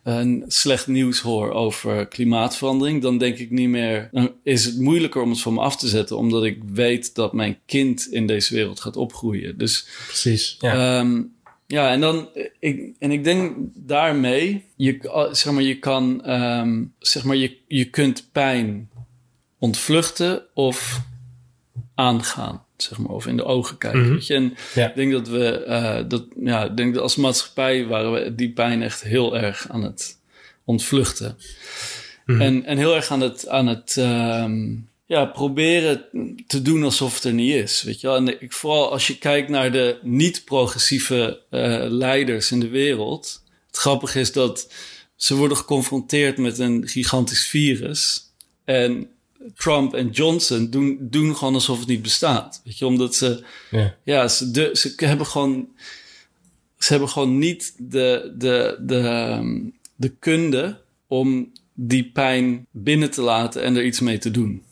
een slecht nieuws hoor over klimaatverandering, dan denk ik niet meer. Dan is het moeilijker om het van me af te zetten, omdat ik weet dat mijn kind in deze wereld gaat opgroeien. Dus, Precies. Ja. Um, ja, en dan, ik, en ik denk daarmee, je, zeg maar, je kan, um, zeg maar, je, je kunt pijn ontvluchten of aangaan, zeg maar, of in de ogen kijken. Mhm. Weet je? En Ja. ik denk dat we, uh, dat, ja, ik denk dat als maatschappij waren we die pijn echt heel erg aan het ontvluchten. Mhm. En, en heel erg aan het, aan het um, ja, proberen te doen alsof het er niet is. Weet je wel? En ik, vooral als je kijkt naar de niet-progressieve uh, leiders in de wereld. Het grappige is dat ze worden geconfronteerd met een gigantisch virus. En Trump en Johnson doen, doen gewoon alsof het niet bestaat. Weet je, omdat ze, Ja. ja, ze, de, ze hebben gewoon, ze hebben gewoon niet de, de, de, ehm, de kunde om die pijn binnen te laten en er iets mee te doen.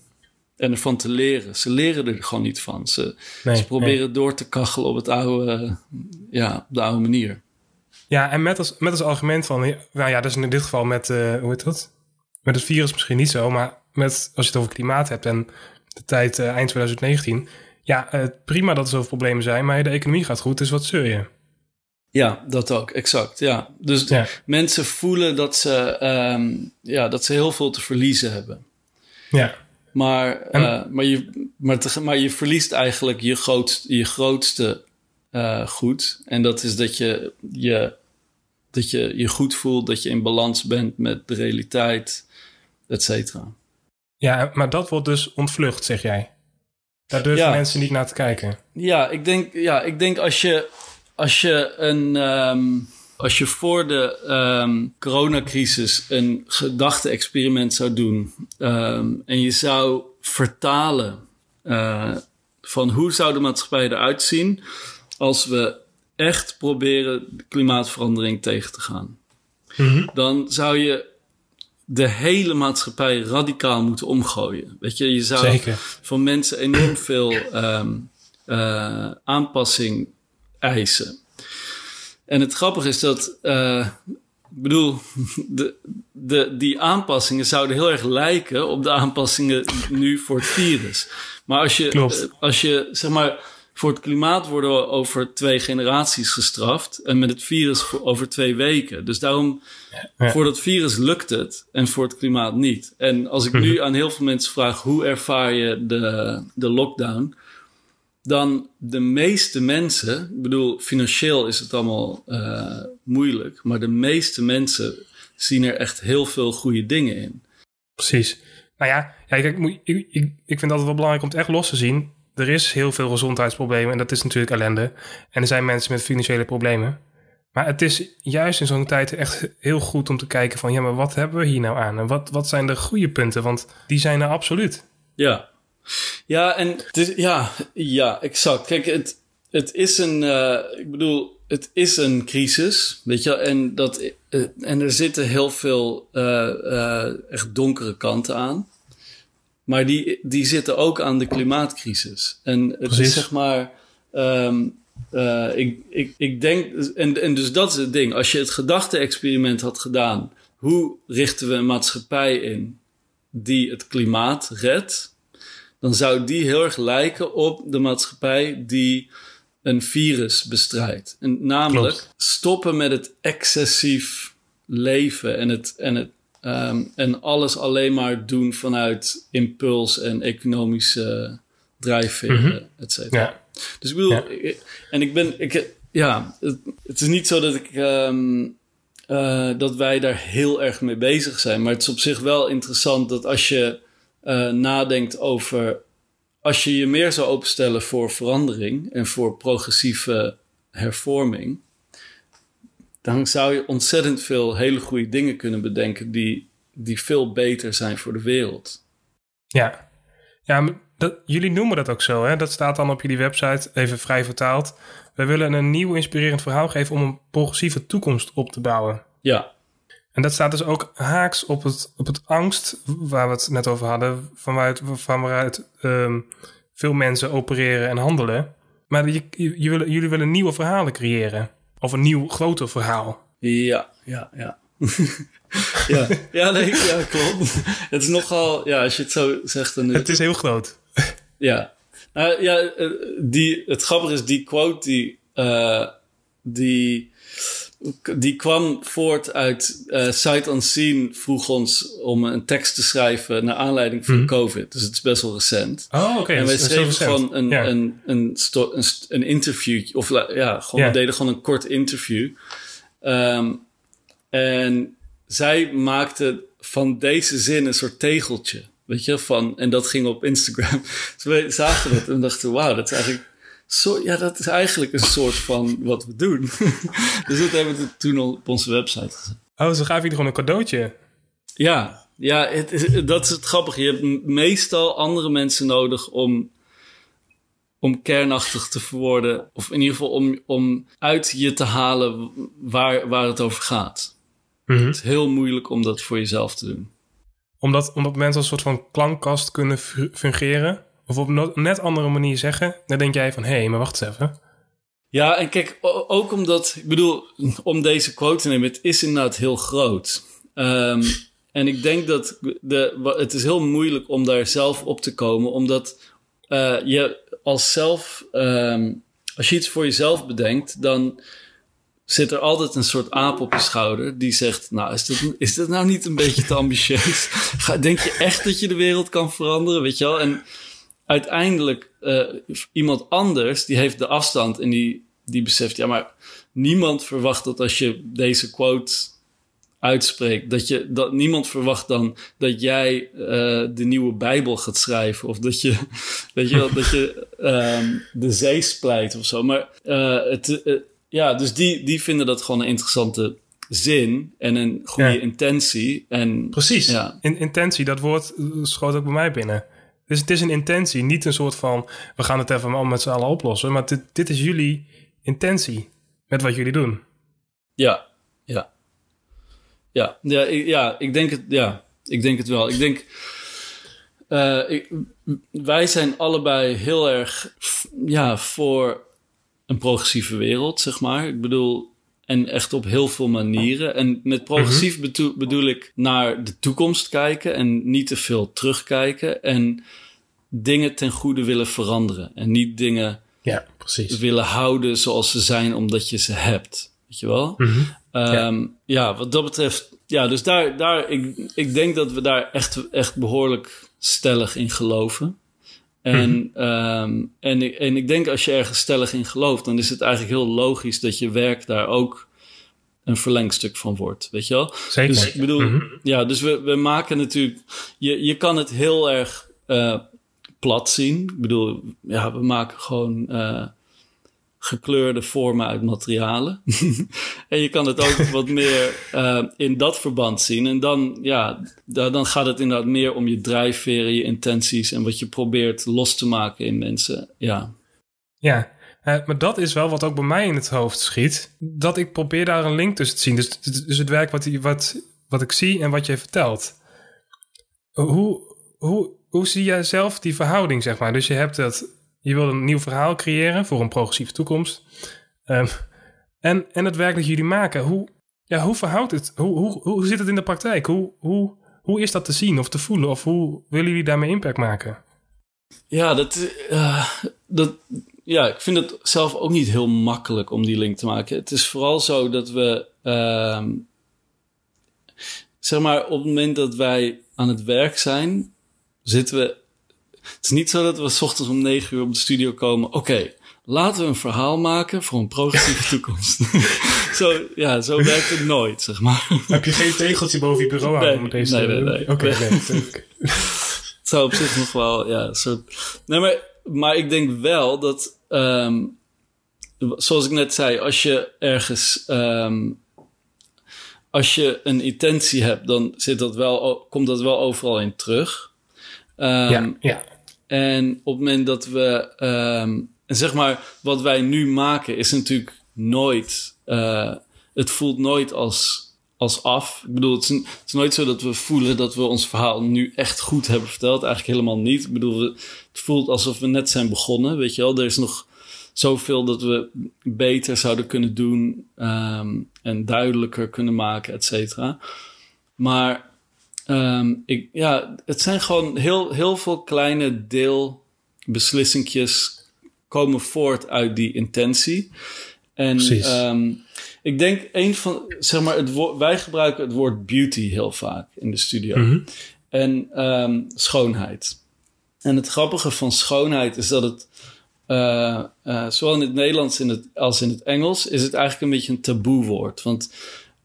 En ervan te leren. Ze leren er gewoon niet van. Ze, Nee, ze proberen nee. door te kachelen op, het oude, ja, op de oude manier. Ja, en met als, met als argument van, nou ja, dat is in dit geval met, uh, hoe heet dat? Met het virus misschien niet zo, maar met, als je het over klimaat hebt en de tijd uh, eind 2019. Ja, uh, prima dat er zoveel problemen zijn, maar de economie gaat goed, dus wat zeur je? Ja, dat ook, exact. Ja. Dus Ja. mensen voelen dat ze, um, ja, dat ze heel veel te verliezen hebben. Ja, Maar, En- uh, maar, je, maar, te- maar je verliest eigenlijk je, grootst, je grootste uh, goed. En dat is dat je, je, dat je je goed voelt, dat je in balans bent met de realiteit, et cetera. Ja, maar dat wordt dus ontvlucht, zeg jij. Daar durven Ja. mensen niet naar te kijken. Ja, ik denk, ja, ik denk als je, als je een. Um, als je voor de um, coronacrisis een gedachte-experiment zou doen um, en je zou vertalen uh, van hoe zou de maatschappij eruit zien als we echt proberen de klimaatverandering tegen te gaan, Mhm. dan zou je de hele maatschappij radicaal moeten omgooien. Weet je, je zou Zeker. van mensen enorm veel um, uh, aanpassing eisen. En het grappige is dat, uh, ik bedoel, de, de, die aanpassingen zouden heel erg lijken op de aanpassingen nu voor het virus. Maar als je, Klopt. uh, als je zeg maar, voor het klimaat worden we over twee generaties gestraft en met het virus voor over twee weken. Dus daarom, Ja. voor dat virus lukt het en voor het klimaat niet. En als ik nu aan heel veel mensen vraag hoe ervaar je de, de lockdown, dan de meeste mensen, ik bedoel, financieel is het allemaal uh, moeilijk, maar de meeste mensen zien er echt heel veel goede dingen in. Precies. Nou ja, ja kijk, ik, ik, ik vind het altijd wel belangrijk om het echt los te zien. Er is heel veel gezondheidsproblemen en dat is natuurlijk ellende. En er zijn mensen met financiële problemen. Maar het is juist in zo'n tijd echt heel goed om te kijken van... ja, maar wat hebben we hier nou aan? En wat, wat zijn de goede punten? Want die zijn er absoluut. Ja, ja en is, ja, ja, exact. Kijk, het, het is een, uh, ik bedoel, het is een crisis, weet je, en dat, uh, en er zitten heel veel uh, echt donkere kanten aan. Maar die, die zitten ook aan de klimaatcrisis. En het Precies. is zeg maar, um, ik, ik, ik denk, en, en dus dat is het ding. Als je het gedachte-experiment had gedaan, hoe richten we een maatschappij in die het klimaat redt? dan zou die heel erg lijken op de maatschappij die een virus bestrijdt. En namelijk Klopt. stoppen met het excessief leven en, het, en, het, um, en alles alleen maar doen vanuit impuls en economische drijfveren, mm -hmm. et cetera. Ja. Dus ik bedoel, Ja. ik, en ik ben, ik, ja, het, het, is niet zo dat ik. Um, uh, dat wij daar heel erg mee bezig zijn. Maar het is op zich wel interessant dat als je uh, nadenkt over. Als je je meer zou openstellen voor verandering en voor progressieve hervorming. Dan zou je ontzettend veel hele goede dingen kunnen bedenken. die, die veel beter zijn voor de wereld. Ja, ja dat, jullie noemen dat ook zo. Hè? Dat staat dan op jullie website, even vrij vertaald. We willen een nieuw inspirerend verhaal geven om een progressieve toekomst op te bouwen. Ja. En dat staat dus ook haaks op het, op het angst waar we het net over hadden, van waaruit, van waaruit um, veel mensen opereren en handelen. Maar je, je, je willen, jullie willen nieuwe verhalen creëren. Of een nieuw groter verhaal. Ja, ja, ja. ja, ja, nee, ja, klopt. Het is nogal, ja, als je het zo zegt. Dan het is heel groot. ja. Uh, ja, uh, die, het grappige is, die quote die, uh, die, die kwam voort uit uh, Sight Unseen vroeg ons om een tekst te schrijven naar aanleiding van mm. COVID. Dus het is best wel recent. Oh, oké. Okay. En wij schreven gewoon een, ja. een, een, een, een, interview. Of ja, gewoon, ja. we deden gewoon een kort interview. Um, en zij maakte van deze zin een soort tegeltje. Weet je, van, en dat ging op Instagram. Dus we zagen het en dachten, wauw, dat is eigenlijk... Zo, ja, dat is eigenlijk een soort van wat we doen. dus dat hebben we toen al op onze website gezet. Oh, zo gaven jullie gewoon een cadeautje? Ja, ja het is, dat is het grappige. Je hebt meestal andere mensen nodig om, om kernachtig te verwoorden. Of in ieder geval om, om uit je te halen waar, waar het over gaat. Mm -hmm. Het is heel moeilijk om dat voor jezelf te doen. Omdat, omdat mensen als een soort van klankkast kunnen fungeren? Of op een net andere manier zeggen? Dan denk jij van, hé, hey, maar wacht eens even. Ja, en kijk, ook omdat... Ik bedoel, om deze quote te nemen, het is inderdaad heel groot. Um, en ik denk dat de, het is heel moeilijk om daar zelf op te komen, omdat uh, je als zelf, um, als je iets voor jezelf bedenkt, dan zit er altijd een soort aap op je schouder die zegt: Nou, is dat, is dat nou niet een beetje te ambitieus? Denk je echt dat je de wereld kan veranderen? Weet je wel? En uiteindelijk, uh, iemand anders die heeft de afstand en die, die beseft: Ja, maar niemand verwacht dat als je deze quote uitspreekt, dat, je, dat niemand verwacht dan dat jij uh, de nieuwe Bijbel gaat schrijven of dat je, weet je, wel, dat je um, de zee splijt of zo. Maar uh, het ja, dus die, die vinden dat gewoon een interessante zin en een goede ja. intentie. En, Precies. Ja. In, intentie, dat woord schoot ook bij mij binnen. Dus het is een intentie, niet een soort van... we gaan het even allemaal met z'n allen oplossen. Maar dit, dit is jullie intentie met wat jullie doen. Ja, ja. Ja, ja, ik, ja, ik, denk, het, ja ik denk het wel. Ik denk... Ik, wij zijn allebei heel erg ja, voor een progressieve wereld, zeg maar. Ik bedoel, en echt op heel veel manieren. En met progressief -hmm. bedoel, ik naar de toekomst kijken en niet te veel terugkijken. En dingen ten goede willen veranderen. En niet dingen ja, precies. willen houden zoals ze zijn omdat je ze hebt. Weet je wel? Mm -hmm. um, ja. ja. wat dat betreft. Ja, dus daar, daar ik, ik denk dat we daar echt, echt behoorlijk stellig in geloven. En, mm um, en, ik, en ik denk als je ergens stellig in gelooft, dan is het eigenlijk heel logisch dat je werk daar ook een verlengstuk van wordt. Weet je wel? Zeker. Dus ik bedoel, mm -hmm. ja, dus we, we maken natuurlijk. Je, je kan het heel erg uh, plat zien. Ik bedoel, ja, we maken gewoon. Uh, gekleurde vormen uit materialen. en je kan het ook wat meer uh, in dat verband zien. En dan, ja, dan gaat het inderdaad meer om je drijfveren, je intenties en wat je probeert los te maken in mensen. Ja. Ja, uh, maar dat is wel wat ook bij mij in het hoofd schiet. Dat ik probeer daar een link tussen te zien. Dus, dus het werk wat, wat, wat ik zie en wat je vertelt. Hoe, hoe, hoe zie jij zelf die verhouding, zeg maar? Dus je hebt dat je wil een nieuw verhaal creëren voor een progressieve toekomst. Um, en, en het werk dat jullie maken, hoe, ja, hoe verhoudt het? Hoe, hoe, hoe zit het in de praktijk? Hoe, hoe, hoe is dat te zien of te voelen? Of hoe willen jullie daarmee impact maken? Ja, dat, uh, dat, ja, ik vind het zelf ook niet heel makkelijk om die link te maken. Het is vooral zo dat we, uh, zeg maar, op het moment dat wij aan het werk zijn, zitten we het is niet zo dat we s ochtends om negen uur op de studio komen. Oké, okay, laten we een verhaal maken voor een progressieve toekomst. zo, ja, zo werkt het nooit, zeg maar. Heb je geen tegeltje boven je bureau nee, aan met deze... Nee, nee, nee. Oké, okay, nee. het zou op zich nog wel, ja, soort... Nee, maar, maar ik denk wel dat, um, zoals ik net zei, als je ergens... Um, als je een intentie hebt, dan zit dat wel, komt dat wel overal in terug. Um, ja, ja. En op het moment dat we, um, en zeg maar, wat wij nu maken is natuurlijk nooit, uh, het voelt nooit als, als af. Ik bedoel, het is, het nooit zo dat we voelen dat we ons verhaal nu echt goed hebben verteld. Eigenlijk helemaal niet. Ik bedoel, het voelt alsof we net zijn begonnen, weet je wel. Er is nog zoveel dat we beter zouden kunnen doen um, en duidelijker kunnen maken, et cetera. Maar um, ik, ja, het zijn gewoon heel, heel veel kleine deelbeslissingjes komen voort uit die intentie. En um, ik denk een van, zeg maar, het woord, wij gebruiken het woord beauty heel vaak in de studio. Mm -hmm. En um, schoonheid. En het grappige van schoonheid is dat het uh, uh, zowel in het Nederlands in het, als in het Engels is het eigenlijk een beetje een taboewoord. Want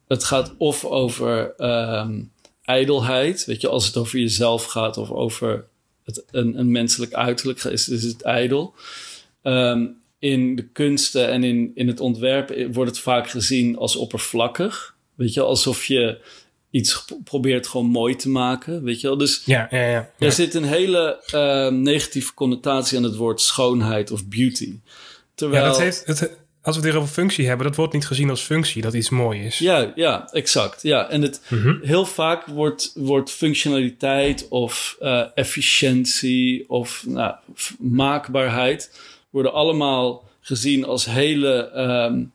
het gaat of over um, ijdelheid, weet je, als het over jezelf gaat of over het, een, een menselijk uiterlijk, is, is het ijdel. Um, in de kunsten en in, in het ontwerp wordt het vaak gezien als oppervlakkig. Weet je, alsof je iets probeert gewoon mooi te maken, weet je wel. Dus ja, ja, ja, ja. er zit een hele uh, negatieve connotatie aan het woord schoonheid of beauty. Terwijl... Ja, dat heeft, het, als we het hier over functie hebben, dat wordt niet gezien als functie, dat iets mooi is. Ja, ja, exact. Ja, en het, mm -hmm. heel vaak wordt, wordt functionaliteit of uh, efficiëntie of nou, maakbaarheid worden allemaal gezien als hele um,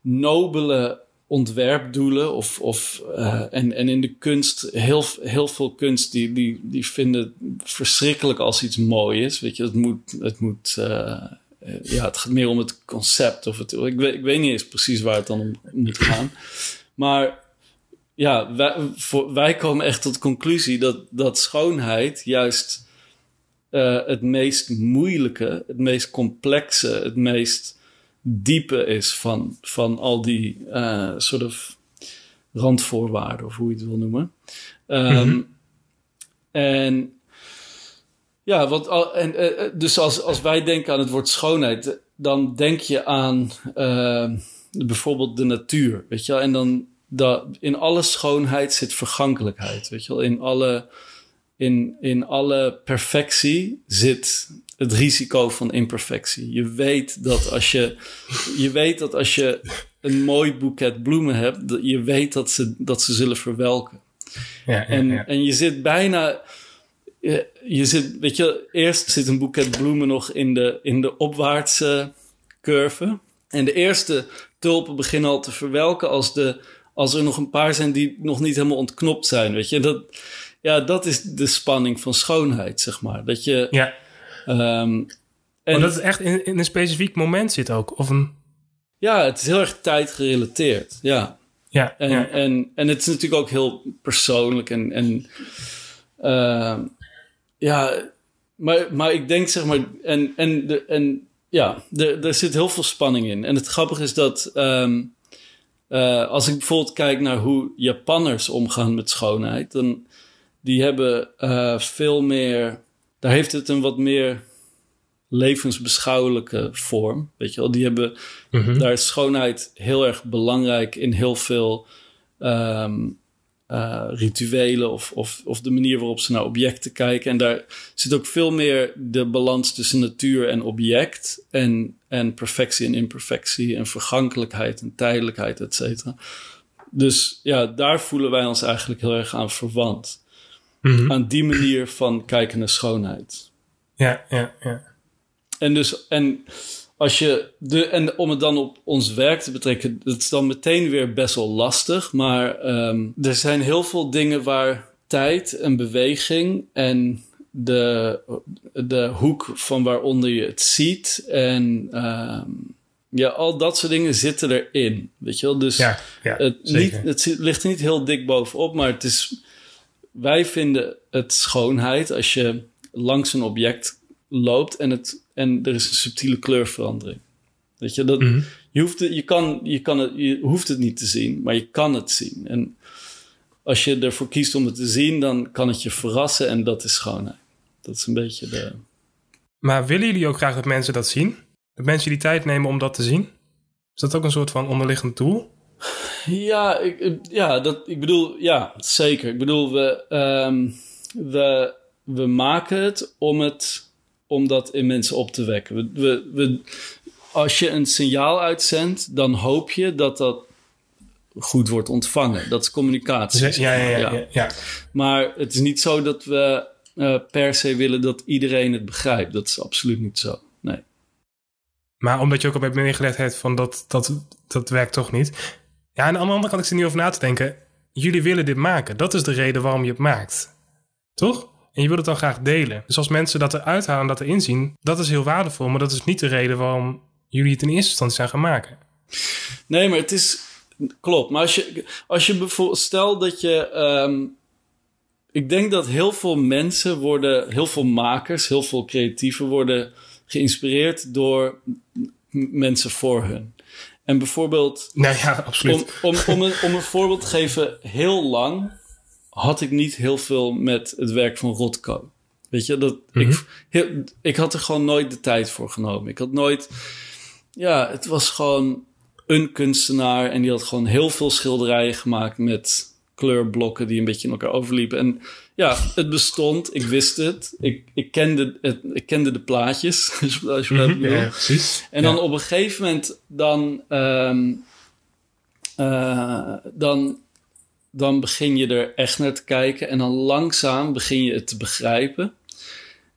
nobele ontwerpdoelen. Of, of, uh, en, en in de kunst, heel, heel veel kunst, die, die, die vinden verschrikkelijk als iets mooi is. Weet je, het moet. Het moet uh, ja, het gaat meer om het concept. Of het, ik, weet, ik weet niet eens precies waar het dan om moet gaan. Maar ja, wij, voor, wij komen echt tot de conclusie dat, dat schoonheid juist uh, het meest moeilijke, het meest complexe, het meest diepe is van, van al die uh, soort of randvoorwaarden, of hoe je het wil noemen. Um, mm -hmm. En ja, wat, en, uh, dus als, als wij denken aan het woord schoonheid, dan denk je aan uh, bijvoorbeeld de natuur, weet je wel? En dan dat in alle schoonheid zit vergankelijkheid, weet je wel? In alle in, in alle perfectie zit het risico van imperfectie. Je weet dat als je, je, weet dat als je een mooi boeket bloemen hebt, dat je weet dat ze, dat ze zullen verwelken. Ja, ja, en, en je zit bijna. Je, je, zit, weet je, eerst zit een boeket bloemen nog in de, in de opwaartse curve. En de eerste tulpen beginnen al te verwelken als, de, als er nog een paar zijn die nog niet helemaal ontknopt zijn. Weet je, dat, ja, dat is de spanning van schoonheid, zeg maar. Dat je. Ja. Um, en dat het echt in, in, een specifiek moment zit ook. Of een... Ja, het is heel erg tijdgerelateerd. Ja. Ja, en, ja. En, en het is natuurlijk ook heel persoonlijk. En, en uh, ja, maar, maar ik denk zeg maar. En, en, de, en ja, er, er zit heel veel spanning in. En het grappige is dat. Um, uh, als ik bijvoorbeeld kijk naar hoe Japanners omgaan met schoonheid, dan die hebben uh, veel meer. Daar heeft het een wat meer levensbeschouwelijke vorm. Weet je wel, die hebben. Mhm. Mm -hmm. Daar is schoonheid heel erg belangrijk in heel veel um, uh, rituelen of, of, of de manier waarop ze naar objecten kijken. En daar zit ook veel meer de balans tussen natuur en object. En, en perfectie en imperfectie en vergankelijkheid en tijdelijkheid, et cetera. Dus ja, daar voelen wij ons eigenlijk heel erg aan verwant. Mhm. Mm -hmm. Aan die manier van kijken naar schoonheid. Ja, ja, ja. En dus, en als je de, en om het dan op ons werk te betrekken, dat is dan meteen weer best wel lastig. Maar um, er zijn heel veel dingen waar tijd en beweging en de, de hoek van waaronder je het ziet en um, ja, al dat soort dingen zitten erin. Weet je wel? Dus ja, ja, het, niet, het ligt er niet heel dik bovenop, maar het is. Wij vinden het schoonheid als je langs een object loopt en, het, en er is een subtiele kleurverandering. Weet je, dat, Mhm. je, hoeft het, je, kan, je, kan het, je hoeft het niet te zien, maar je kan het zien. En als je ervoor kiest om het te zien, dan kan het je verrassen en dat is schoonheid. Dat is een beetje de. Maar willen jullie ook graag dat mensen dat zien? Dat mensen die tijd nemen om dat te zien? Is dat ook een soort van onderliggend doel? Ja, ik, ja, dat, ik bedoel, ja, zeker. Ik bedoel, we, ehm, we, we maken het om, het om dat in mensen op te wekken. We, we, we, als je een signaal uitzendt, dan hoop je dat dat goed wordt ontvangen. Dat is communicatie. Ja, ja, ja, ja. Maar het is niet zo dat we uh, per se willen dat iedereen het begrijpt. Dat is absoluut niet zo. Nee. Maar omdat je ook al bij neergelegd hebt van dat, dat, dat werkt toch niet. Ja, aan de andere kant, ik zit niet over na te denken. Jullie willen dit maken. Dat is de reden waarom je het maakt. Toch? En je wilt het dan graag delen. Dus als mensen dat eruit halen en dat erin zien, dat is heel waardevol. Maar dat is niet de reden waarom jullie het in eerste instantie zijn gaan maken. Nee, maar het is. Klopt. Maar als je, als je bijvoorbeeld. Stel dat je. Um, ik denk dat heel veel mensen worden. Heel veel makers, heel veel creatieven worden geïnspireerd door mensen voor hun. En bijvoorbeeld. Nou ja, absoluut. Om, om, om, een, om een voorbeeld te geven, heel lang had ik niet heel veel met het werk van Rotko. Weet je, dat, ik, Mhm. heel, ik had er gewoon nooit de tijd voor genomen. Ik had nooit. Ja, het was gewoon een kunstenaar en die had gewoon heel veel schilderijen gemaakt met kleurblokken die een beetje in elkaar overliepen. En ja, het bestond, ik wist het. Ik, ik, kende, het, ik kende de plaatjes, als je als je dat Mhm, ja, precies. En dan op een gegeven moment dan, ehm, eh, dan, dan begin je er echt naar te kijken. En dan langzaam begin je het te begrijpen.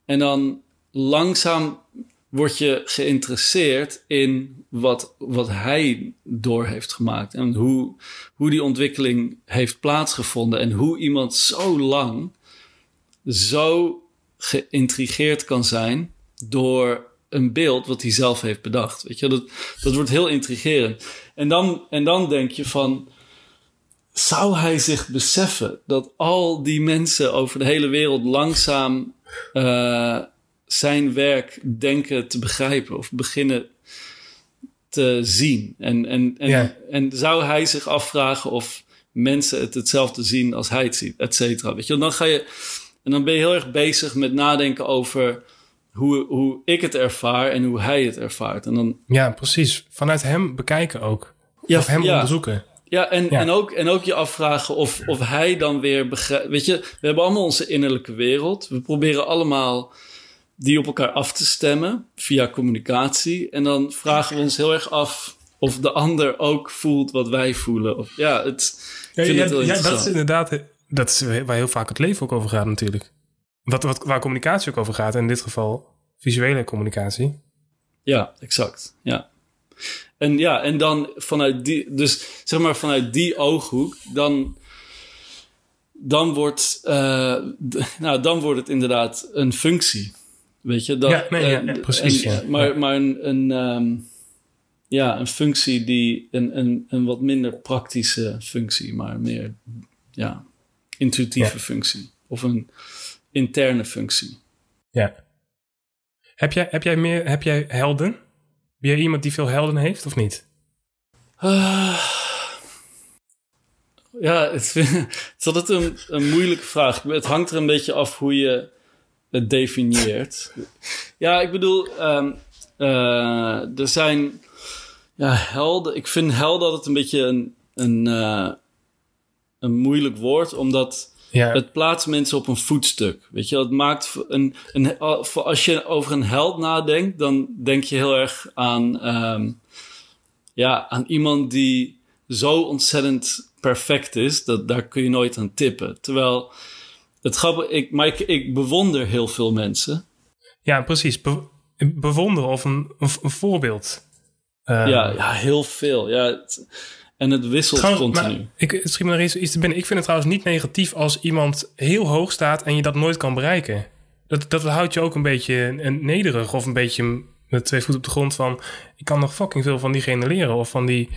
En dan langzaam word je geïnteresseerd in wat, wat hij door heeft gemaakt. En hoe, hoe die ontwikkeling heeft plaatsgevonden. En hoe iemand zo lang zo geïntrigeerd kan zijn door een beeld wat hij zelf heeft bedacht. Weet je, dat, dat wordt heel intrigerend. En dan, en dan denk je van, zou hij zich beseffen dat al die mensen over de hele wereld langzaam uh, zijn werk denken te begrijpen of beginnen te zien? En, en, en, Ja. en zou hij zich afvragen of mensen het hetzelfde zien als hij het ziet, et cetera. Weet je, dan ga je, en dan ben je heel erg bezig met nadenken over hoe, hoe ik het ervaar en hoe hij het ervaart. En dan, Ja, precies. Vanuit hem bekijken ook. Ja, of hem ja. onderzoeken. Ja, en, Ja. En, ook, en ook je afvragen of, of hij dan weer begrijpt. Weet je, we hebben allemaal onze innerlijke wereld. We proberen allemaal die op elkaar af te stemmen via communicatie. En dan vragen we ons heel erg af of de ander ook voelt wat wij voelen. Of, ja, het, Ja, ja, het heel ja, dat is inderdaad... Dat is waar heel vaak het leven ook over gaat natuurlijk. Wat, wat, waar communicatie ook over gaat. En in dit geval visuele communicatie. Ja, exact. Ja. En ja, en dan vanuit die, dus zeg maar vanuit die ooghoek, dan, dan wordt, eh, nou, dan wordt het inderdaad een functie. Weet je, dat, Ja, nee, ja, eh, ja, precies, en- ja. Maar, maar een, een, ehm, ja, een functie die, een, een, een wat minder praktische functie, maar meer, ja, intuïtieve functie. Of een interne functie. Ja. Heb jij, heb jij, meer, heb jij helden? Ben jij iemand die veel helden heeft of niet? Ah. ja, het, het is altijd een, een moeilijke vraag. Het hangt er een beetje af hoe je het definieert. Ja, ik bedoel, ehm, eh, er zijn ja, helden. Ik vind helden altijd een beetje een, een, eh, een moeilijk woord, omdat Ja, het plaatst mensen op een voetstuk. Weet je, het maakt een, een, voor als je over een held nadenkt, dan denk je heel erg aan, ehm, ja, aan iemand die zo ontzettend perfect is, dat daar kun je nooit aan tippen. Terwijl het grappige, ik, maar ik, ik bewonder heel veel mensen. ja precies. Be- bewonderen of een, een, een voorbeeld. Eh, ja, ja, heel veel. Ja, het- en het wisselt Trouwens, continu. maar ik, schiet me er eens iets te binnen. Ik vind het trouwens niet negatief als iemand heel hoog staat en je dat nooit kan bereiken. Dat, dat houdt je ook een beetje een nederig of een beetje met twee voeten op de grond van... ik kan nog fucking veel van diegene leren of van die...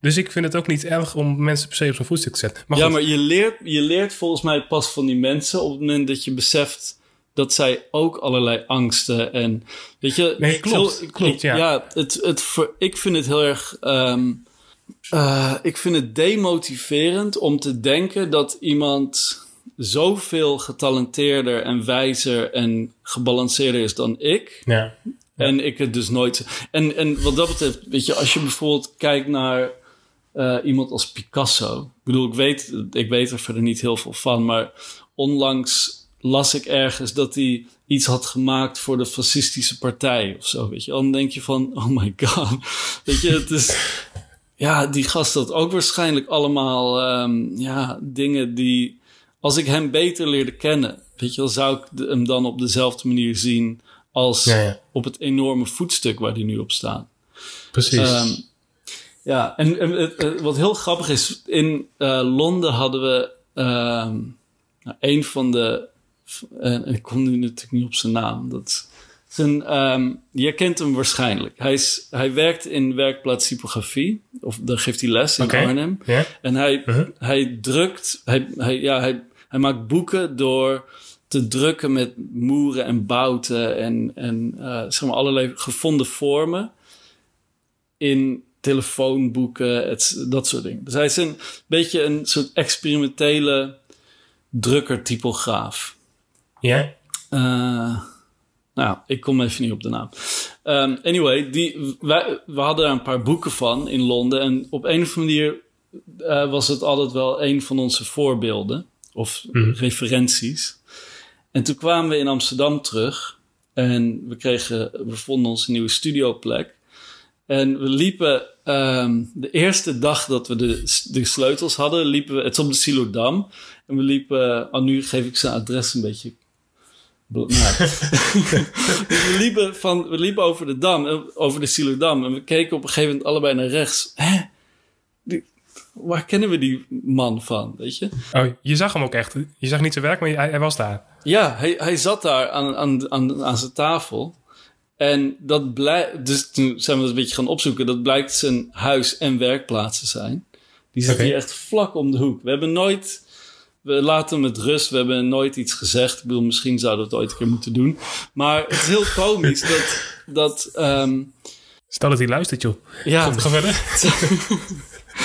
Dus ik vind het ook niet erg om mensen per se op zo'n voetstuk te zetten. Maar ja, goed, maar je leert, je leert volgens mij pas van die mensen op het moment dat je beseft dat zij ook allerlei angsten en weet je. Nee, klopt, heel- klopt, ik- ja. het, het, ik vind het heel erg. ehm, eh, ik vind het demotiverend om te denken dat iemand zoveel getalenteerder en wijzer en gebalanceerder is dan ik. ja. En ik het dus nooit. En, en wat dat betreft, weet je, als je bijvoorbeeld kijkt naar eh, iemand als Picasso. Ik bedoel, ik weet, ik weet er verder niet heel veel van, maar onlangs las ik ergens dat hij iets had gemaakt voor de fascistische partij of zo, weet je. Dan denk je van, oh my god, weet je, het is... Ja, die gast had ook waarschijnlijk allemaal ehm, ja, dingen die... Als ik hem beter leerde kennen, weet je wel, zou ik hem dan op dezelfde manier zien als Ja, ja. op het enorme voetstuk waar die nu op staat. Precies. Ehm, ja, en, en het- het- wat heel grappig is, in eh, Londen hadden we ehm, nou, een van de. En ik kom nu natuurlijk niet op zijn naam. Dat een, ehm, je kent hem waarschijnlijk. Hij, is, hij werkt in werkplaats typografie, of daar geeft hij les in. Arnhem. En hij, Mhm. hij drukt, hij, hij, ja, hij, hij maakt boeken door te drukken met moeren en bouten en, en eh, zeg maar allerlei gevonden vormen in telefoonboeken, et, dat soort dingen. Dus hij is een beetje een soort experimentele drukker-typograaf. Ja? Eh, nou, ik kom even niet op de naam. Ehm, anyway, die, wij, we hadden er een paar boeken van in Londen. En op een of andere manier eh, was het altijd wel een van onze voorbeelden. Of Mhm. referenties. En toen kwamen we in Amsterdam terug. En we, kregen, we vonden onze nieuwe studioplek. En we liepen ehm, de eerste dag dat we de, de sleutels hadden, liepen we, het is op de Silodam. En we liepen, oh, nu geef ik zijn adres een beetje. Nou, we, liepen van, we liepen over de dam, eh, over de Silodam. En we keken op een gegeven moment allebei naar rechts. Hè? Die, waar kennen we die man van, weet je? Oh, je zag hem ook echt. Je zag niet zijn werk, maar hij, hij was daar. Ja, hij, hij zat daar aan, aan, aan, aan zijn tafel. En dat blijkt, dus toen zijn we het een beetje gaan opzoeken. Dat blijkt zijn huis- en werkplaats te zijn. Die zit hier echt vlak om de hoek. We hebben nooit, we laten hem met rust. We hebben nooit iets gezegd. Ik bedoel, misschien zouden we het ooit een keer moeten doen. Maar het is heel komisch dat, dat ehm, Stel dat hij luistert, joh. ja, Ga verder.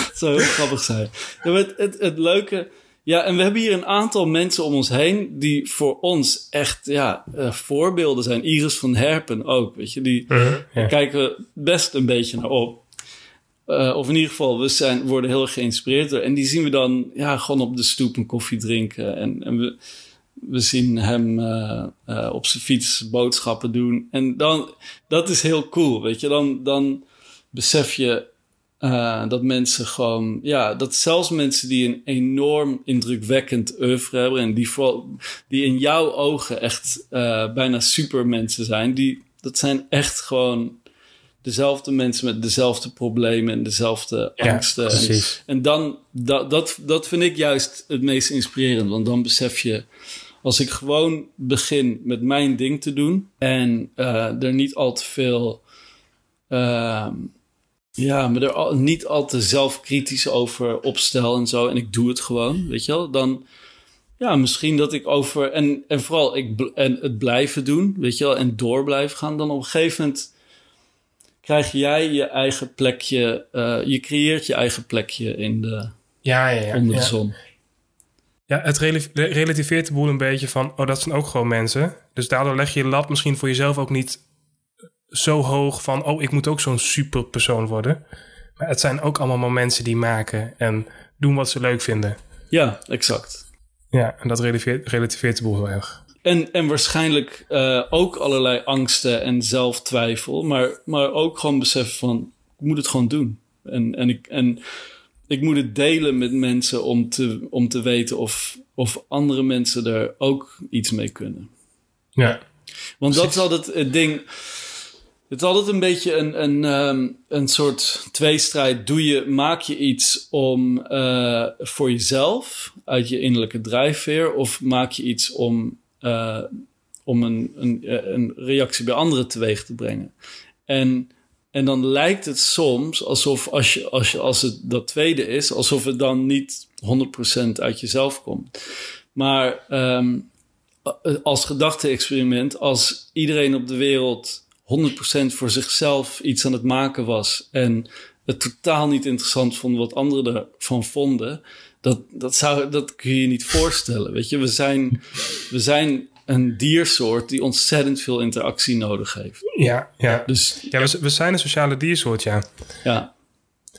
het zou heel grappig zijn. Ja, het, het, het leuke. Ja, en we hebben hier een aantal mensen om ons heen. die voor ons echt ja, eh, voorbeelden zijn. Iris van Herpen ook. Weet je, die Mhm, daar kijken we best een beetje naar op. Eh, of in ieder geval, we zijn, worden heel erg geïnspireerd door. En die zien we dan ja, gewoon op de stoep een koffie drinken. En, en we, we zien hem eh, eh, op zijn fiets boodschappen doen. En dan, dat is heel cool, weet je. Dan, dan besef je dat mensen gewoon, ja, dat zelfs mensen die een enorm indrukwekkend oeuvre hebben en die, vooral, die in jouw ogen echt bijna supermensen zijn, die, dat zijn echt gewoon dezelfde mensen met dezelfde problemen en dezelfde Ja, angsten. En, precies. en dan, dat, dat, dat vind ik juist het meest inspirerend, want dan besef je, als ik gewoon begin met mijn ding te doen en eh, er niet al te veel. ehm, ja, maar er al, niet al te zelfkritisch over opstel en zo. En ik doe het gewoon, weet je wel. Dan, ja, misschien dat ik over... En, en vooral ik, en het blijven doen, weet je wel. En door blijven gaan. Dan op een gegeven moment krijg jij je eigen plekje... eh, je creëert je eigen plekje in de, Ja, ja, ja. onder de zon. Ja, het rela- relativeert de boel een beetje van, oh, dat zijn ook gewoon mensen. Dus daardoor leg je je lat misschien voor jezelf ook niet zo hoog van, oh, ik moet ook zo'n superpersoon worden. Maar het zijn ook allemaal maar mensen die maken en doen wat ze leuk vinden. Ja, exact. Ja, en dat relativeert, relativeert de boel heel erg. En, en waarschijnlijk eh, ook allerlei angsten en zelftwijfel. Maar, maar ook gewoon beseffen van, ik moet het gewoon doen. En, en, ik, en ik moet het delen met mensen om te, om te weten of, of andere mensen er ook iets mee kunnen. Ja, Want dat is altijd het ding. Het is altijd een beetje een, een, ehm, een soort tweestrijd. Doe je, maak je iets om eh, voor jezelf, uit je innerlijke drijfveer, of maak je iets om, eh, om een, een, eh, een reactie bij anderen teweeg te brengen? En, en dan lijkt het soms alsof als, je, als, je, als het dat tweede is, alsof het dan niet 100% uit jezelf komt. Maar ehm, als gedachte-experiment, als iedereen op de wereld 100% voor zichzelf iets aan het maken was en het totaal niet interessant vond wat anderen ervan vonden, dat, dat, zou, dat kun je je niet voorstellen. Weet je, we zijn, we zijn een diersoort die ontzettend veel interactie nodig heeft. ja, ja. Dus ja we, we zijn een sociale diersoort, ja. ja,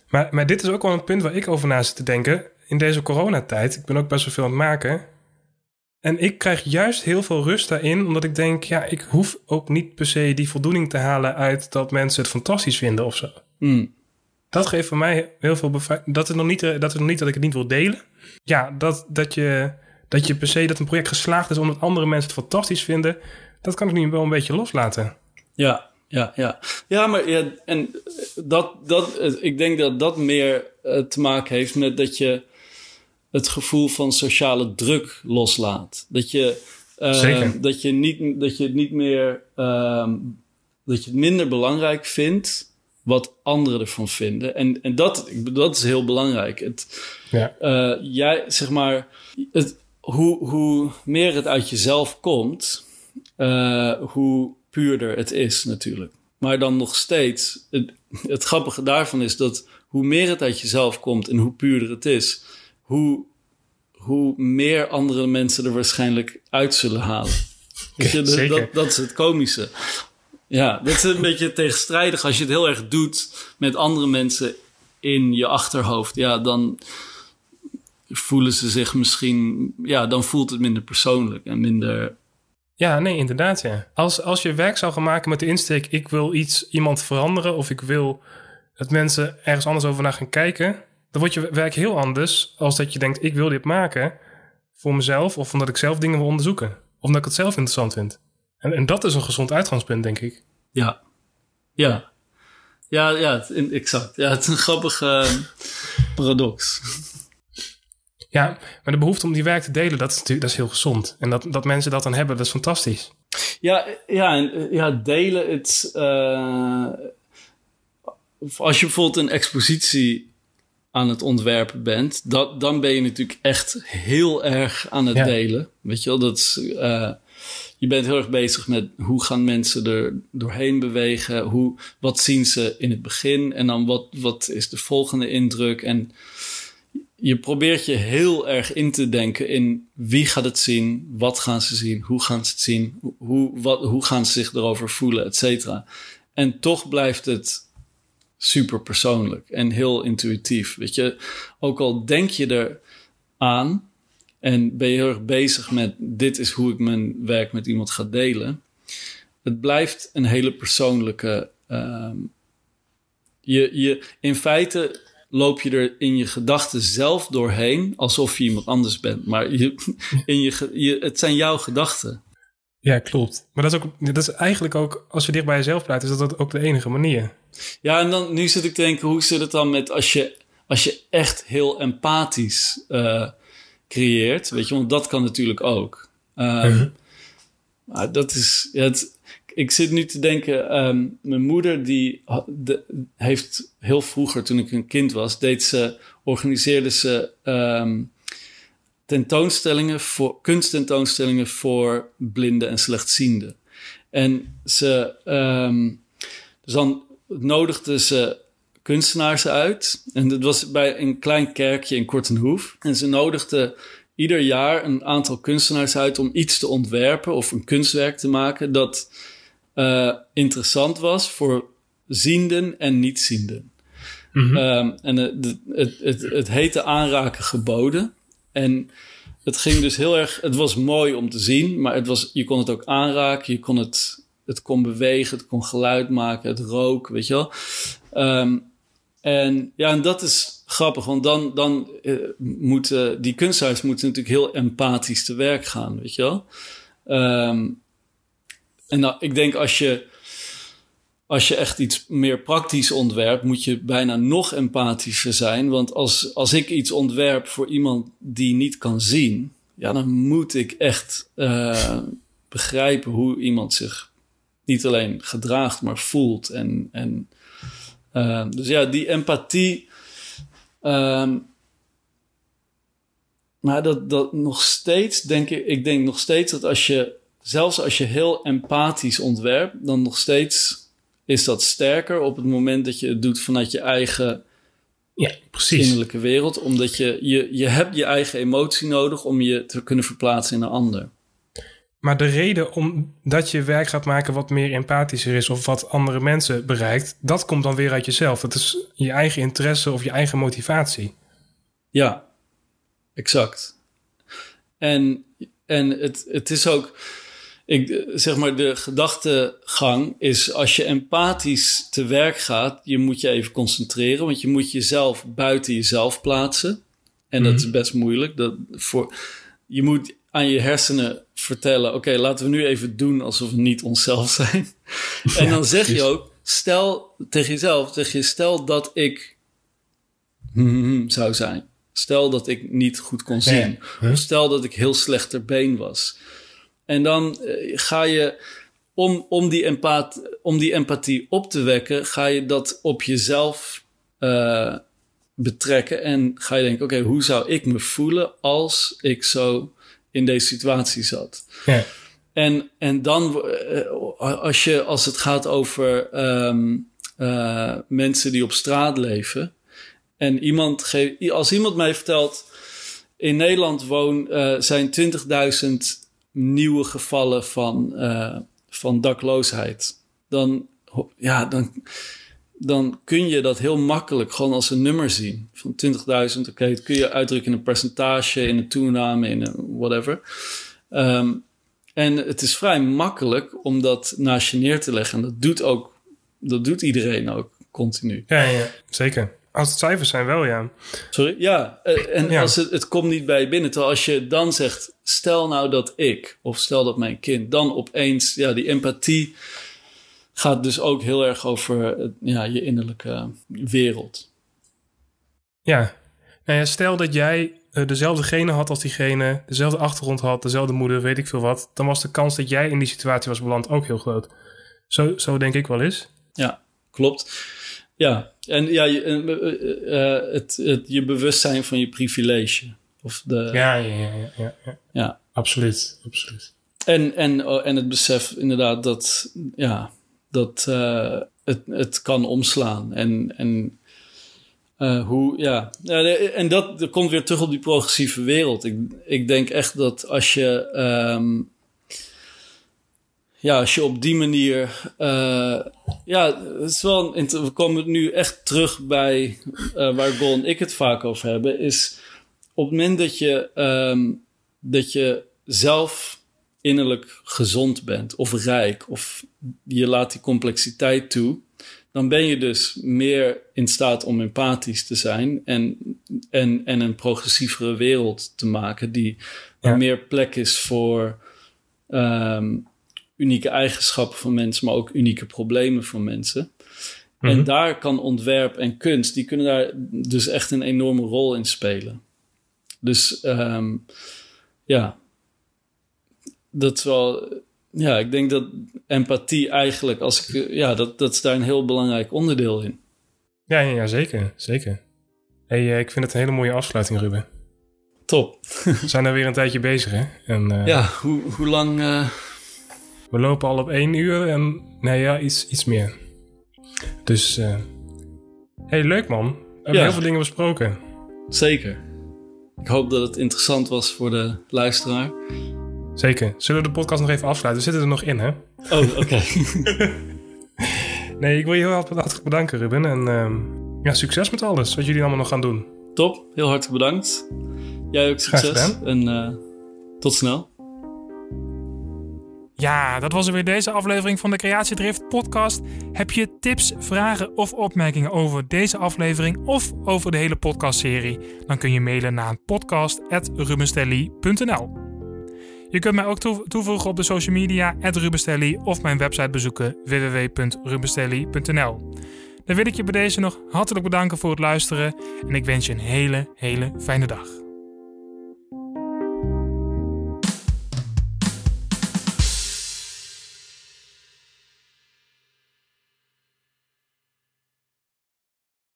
Maar, maar dit is ook wel een punt waar ik over na zit te denken. In deze coronatijd, ik ben ook best wel veel aan het maken. En ik krijg juist heel veel rust daarin, omdat ik denk, ja, ik hoef ook niet per se die voldoening te halen uit dat mensen het fantastisch vinden of zo. Hmm. Dat geeft voor mij heel veel bevrijding. Dat is nog niet, dat is nog niet dat ik het niet wil delen. Ja, dat, dat, je, dat je per se dat een project geslaagd is omdat andere mensen het fantastisch vinden, dat kan ik nu wel een beetje loslaten. Ja, ja, ja. Ja, maar ja, en dat, dat, ik denk dat dat meer eh, te maken heeft met dat je het gevoel van sociale druk loslaat. Dat je, uh, dat je, niet, dat je het niet meer, uh, dat je het minder belangrijk vindt wat anderen ervan vinden. En, en dat, dat is heel belangrijk. Het, ja. Uh, jij, zeg maar, het, hoe, hoe meer het uit jezelf komt, uh, hoe puurder het is natuurlijk. Maar dan nog steeds, het, het grappige daarvan is dat hoe meer het uit jezelf komt en hoe puurder het is, hoe, hoe meer andere mensen er waarschijnlijk uit zullen halen. je, dat, dat, is het komische. Ja, dat is een beetje tegenstrijdig. Als je het heel erg doet met andere mensen in je achterhoofd, ja, dan voelen ze zich misschien, ja, dan voelt het minder persoonlijk en minder. Ja, nee, inderdaad, ja. Als, als je werk zou gaan maken met de insteek, ik wil iets, iemand veranderen of ik wil dat mensen ergens anders over naar gaan kijken, dan wordt je werk heel anders als dat je denkt, ik wil dit maken voor mezelf of omdat ik zelf dingen wil onderzoeken. Of omdat ik het zelf interessant vind. En, en dat is een gezond uitgangspunt, denk ik. Ja. Ja. Ja, ja, exact. Ja, het is een grappige uh, paradox. Ja, maar de behoefte om die werk te delen, dat is natuurlijk dat is heel gezond. En dat, dat mensen dat dan hebben, dat is fantastisch. Ja, ja, en, ja delen, het... Uh, als je bijvoorbeeld een expositie aan het ontwerpen bent, dat, dan ben je natuurlijk echt heel erg aan het delen. Weet je wel, dat is, uh, je bent heel erg bezig met hoe gaan mensen er doorheen bewegen, hoe, wat zien ze in het begin en dan wat, wat is de volgende indruk. En je probeert je heel erg in te denken in wie gaat het zien, wat gaan ze zien, hoe gaan ze het zien, hoe, wat, hoe gaan ze zich erover voelen, et cetera. En toch blijft het super persoonlijk en heel intuïtief. Weet je, ook al denk je er aan en ben je heel erg bezig met dit is hoe ik mijn werk met iemand ga delen. Het blijft een hele persoonlijke. Uh, je, je, in feite loop je er in je gedachten zelf doorheen alsof je iemand anders bent. Maar je, in je, je, het zijn jouw gedachten. Ja, klopt. Maar dat is, ook, dat is eigenlijk ook, als je dicht bij jezelf blijft, is dat ook de enige manier. Ja, en dan nu zit ik te denken, hoe zit het dan met als je, als je echt heel empathisch uh, creëert? Weet je, want dat kan natuurlijk ook. Um, Maar dat is, het, ik zit nu te denken, um, mijn moeder die de, heeft heel vroeger, toen ik een kind was, deed ze, organiseerde ze um, tentoonstellingen voor, kunsttentoonstellingen voor blinden en slechtzienden. En ze, um, dus dan nodigden ze kunstenaars uit. En dat was bij een klein kerkje in Kortenhoef. En ze nodigden ieder jaar een aantal kunstenaars uit om iets te ontwerpen of een kunstwerk te maken dat uh, interessant was voor zienden en niet-zienden. Mm -hmm. um, en het, het, het, het heette aanraken geboden. En het ging dus heel erg. Het was mooi om te zien, maar het was, je kon het ook aanraken. Je kon het, het kon bewegen, het kon geluid maken, het rook, weet je wel. Um, en ja, en dat is grappig, want dan, dan uh, moeten die kunstenaars moeten natuurlijk heel empathisch te werk gaan, weet je wel. Um, en nou, ik denk als je als je echt iets meer praktisch ontwerpt, moet je bijna nog empathischer zijn. Want als, als ik iets ontwerp voor iemand die niet kan zien, ja, dan moet ik echt uh, begrijpen hoe iemand zich niet alleen gedraagt, maar voelt. En, en uh, dus ja, die empathie. Um, maar dat, dat nog steeds, denk ik, ik denk nog steeds dat als je, zelfs als je heel empathisch ontwerpt, dan nog steeds is dat sterker op het moment dat je het doet vanuit je eigen ja, precies. innerlijke wereld. Omdat je, je, je hebt je eigen emotie nodig om je te kunnen verplaatsen in een ander. Maar de reden om dat je werk gaat maken wat meer empathischer is of wat andere mensen bereikt, dat komt dan weer uit jezelf. Dat is je eigen interesse of je eigen motivatie. Ja, exact. En, en het, het is ook, ik, zeg maar, de gedachtegang is als je empathisch te werk gaat, je moet je even concentreren, want je moet jezelf buiten jezelf plaatsen. En dat is mhm. best moeilijk. Dat voor, je moet aan je hersenen vertellen: oké, laten we nu even doen alsof we niet onszelf zijn. en dan zeg je ook: stel tegen jezelf, zeg je, stel dat ik zou zijn. Stel dat ik niet goed kon zien. Of stel dat ik heel slecht ter been was. En dan eh, ga je, om, om, die empath, om die empathie op te wekken, ga je dat op jezelf uh, betrekken. En ga je denken: oké, hoe zou ik me voelen als ik zo in deze situatie zat? Ja. En, en dan, uh, als, je, als het gaat over um, uh, mensen die op straat leven. En iemand geeft, als iemand mij vertelt. In Nederland woon, uh, zijn 20.000 nieuwe gevallen van, uh, van dakloosheid. Dan, ja, dan, dan kun je dat heel makkelijk gewoon als een nummer zien. Van 20.000, oké, okay, dat kun je uitdrukken in een percentage, in een toename, in een whatever. Um, en het is vrij makkelijk om dat naast je neer te leggen. En dat doet ook, dat doet iedereen ook continu. Ja, ja zeker. Als het cijfers zijn wel, ja. Sorry? Ja, eh, en als het, het komt niet bij je binnen. Terwijl als je dan zegt, stel nou dat ik, of stel dat mijn kind, dan opeens, ja, die empathie gaat dus ook heel erg over ja, je innerlijke wereld. Ja. Nou ja, stel dat jij uh, dezelfde genen had als diegene, dezelfde achtergrond had, dezelfde moeder, weet ik veel wat, dan was de kans dat jij in die situatie was beland ook heel groot. Zo, zo denk ik wel eens. Ja, klopt. Ja, en ja, je, uh, het, het, je bewustzijn van je privilege. Of de, ja, ja, ja, ja, ja. ja. Absoluut, absoluut. En, en, oh, en het besef inderdaad dat, ja, dat uh, het, het kan omslaan. En, en uh, hoe, ja. ja en dat, dat komt weer terug op die progressieve wereld. Ik, ik denk echt dat als je um, ja, als je op die manier. Uh, ja, het we komen nu echt terug bij waar Gon en ik het vaak over hebben. Is op het moment dat je, um, dat je zelf innerlijk gezond bent of rijk, of je laat die complexiteit toe, dan ben je dus meer in staat om empathisch te zijn en, en, en een progressievere wereld te maken die ja. meer plek is voor. Um, unieke eigenschappen van mensen, maar ook unieke problemen van mensen. En mhm. daar kan ontwerp en kunst, die kunnen daar dus echt een enorme rol in spelen. Dus um, ja, dat is wel. Ja, ik denk dat empathie eigenlijk, als ik, ja, dat, dat is daar een heel belangrijk onderdeel in. Ja, ja, zeker, zeker. Hey, uh, ik vind het een hele mooie afsluiting, Ruben. Top. We zijn er weer een tijdje bezig, hè? En, uh, ja, hoe, hoe lang uh, we lopen al op één uur en nee ja, iets, iets meer. Dus, hey, leuk man. We hebben heel veel dingen besproken. Zeker. Ik hoop dat het interessant was voor de luisteraar. Zeker. Zullen we de podcast nog even afsluiten? We zitten er nog in, hè? Oh, oké. nee, ik wil je heel hartelijk bedanken, Ruben. En uh, ja, succes met alles wat jullie allemaal nog gaan doen. Top, heel hartelijk bedankt. Jij ook succes. En uh, tot snel. Ja, dat was er weer deze aflevering van de Creatiedrift podcast. Heb je tips, vragen of opmerkingen over deze aflevering of over de hele podcastserie? Dan kun je mailen naar podcast.rubenstelly.nl Je kunt mij ook toevoegen op de social media @rubenstelly of mijn website bezoeken www.rubenstelly.nl. Dan wil ik je bij deze nog hartelijk bedanken voor het luisteren en ik wens je een hele, hele fijne dag.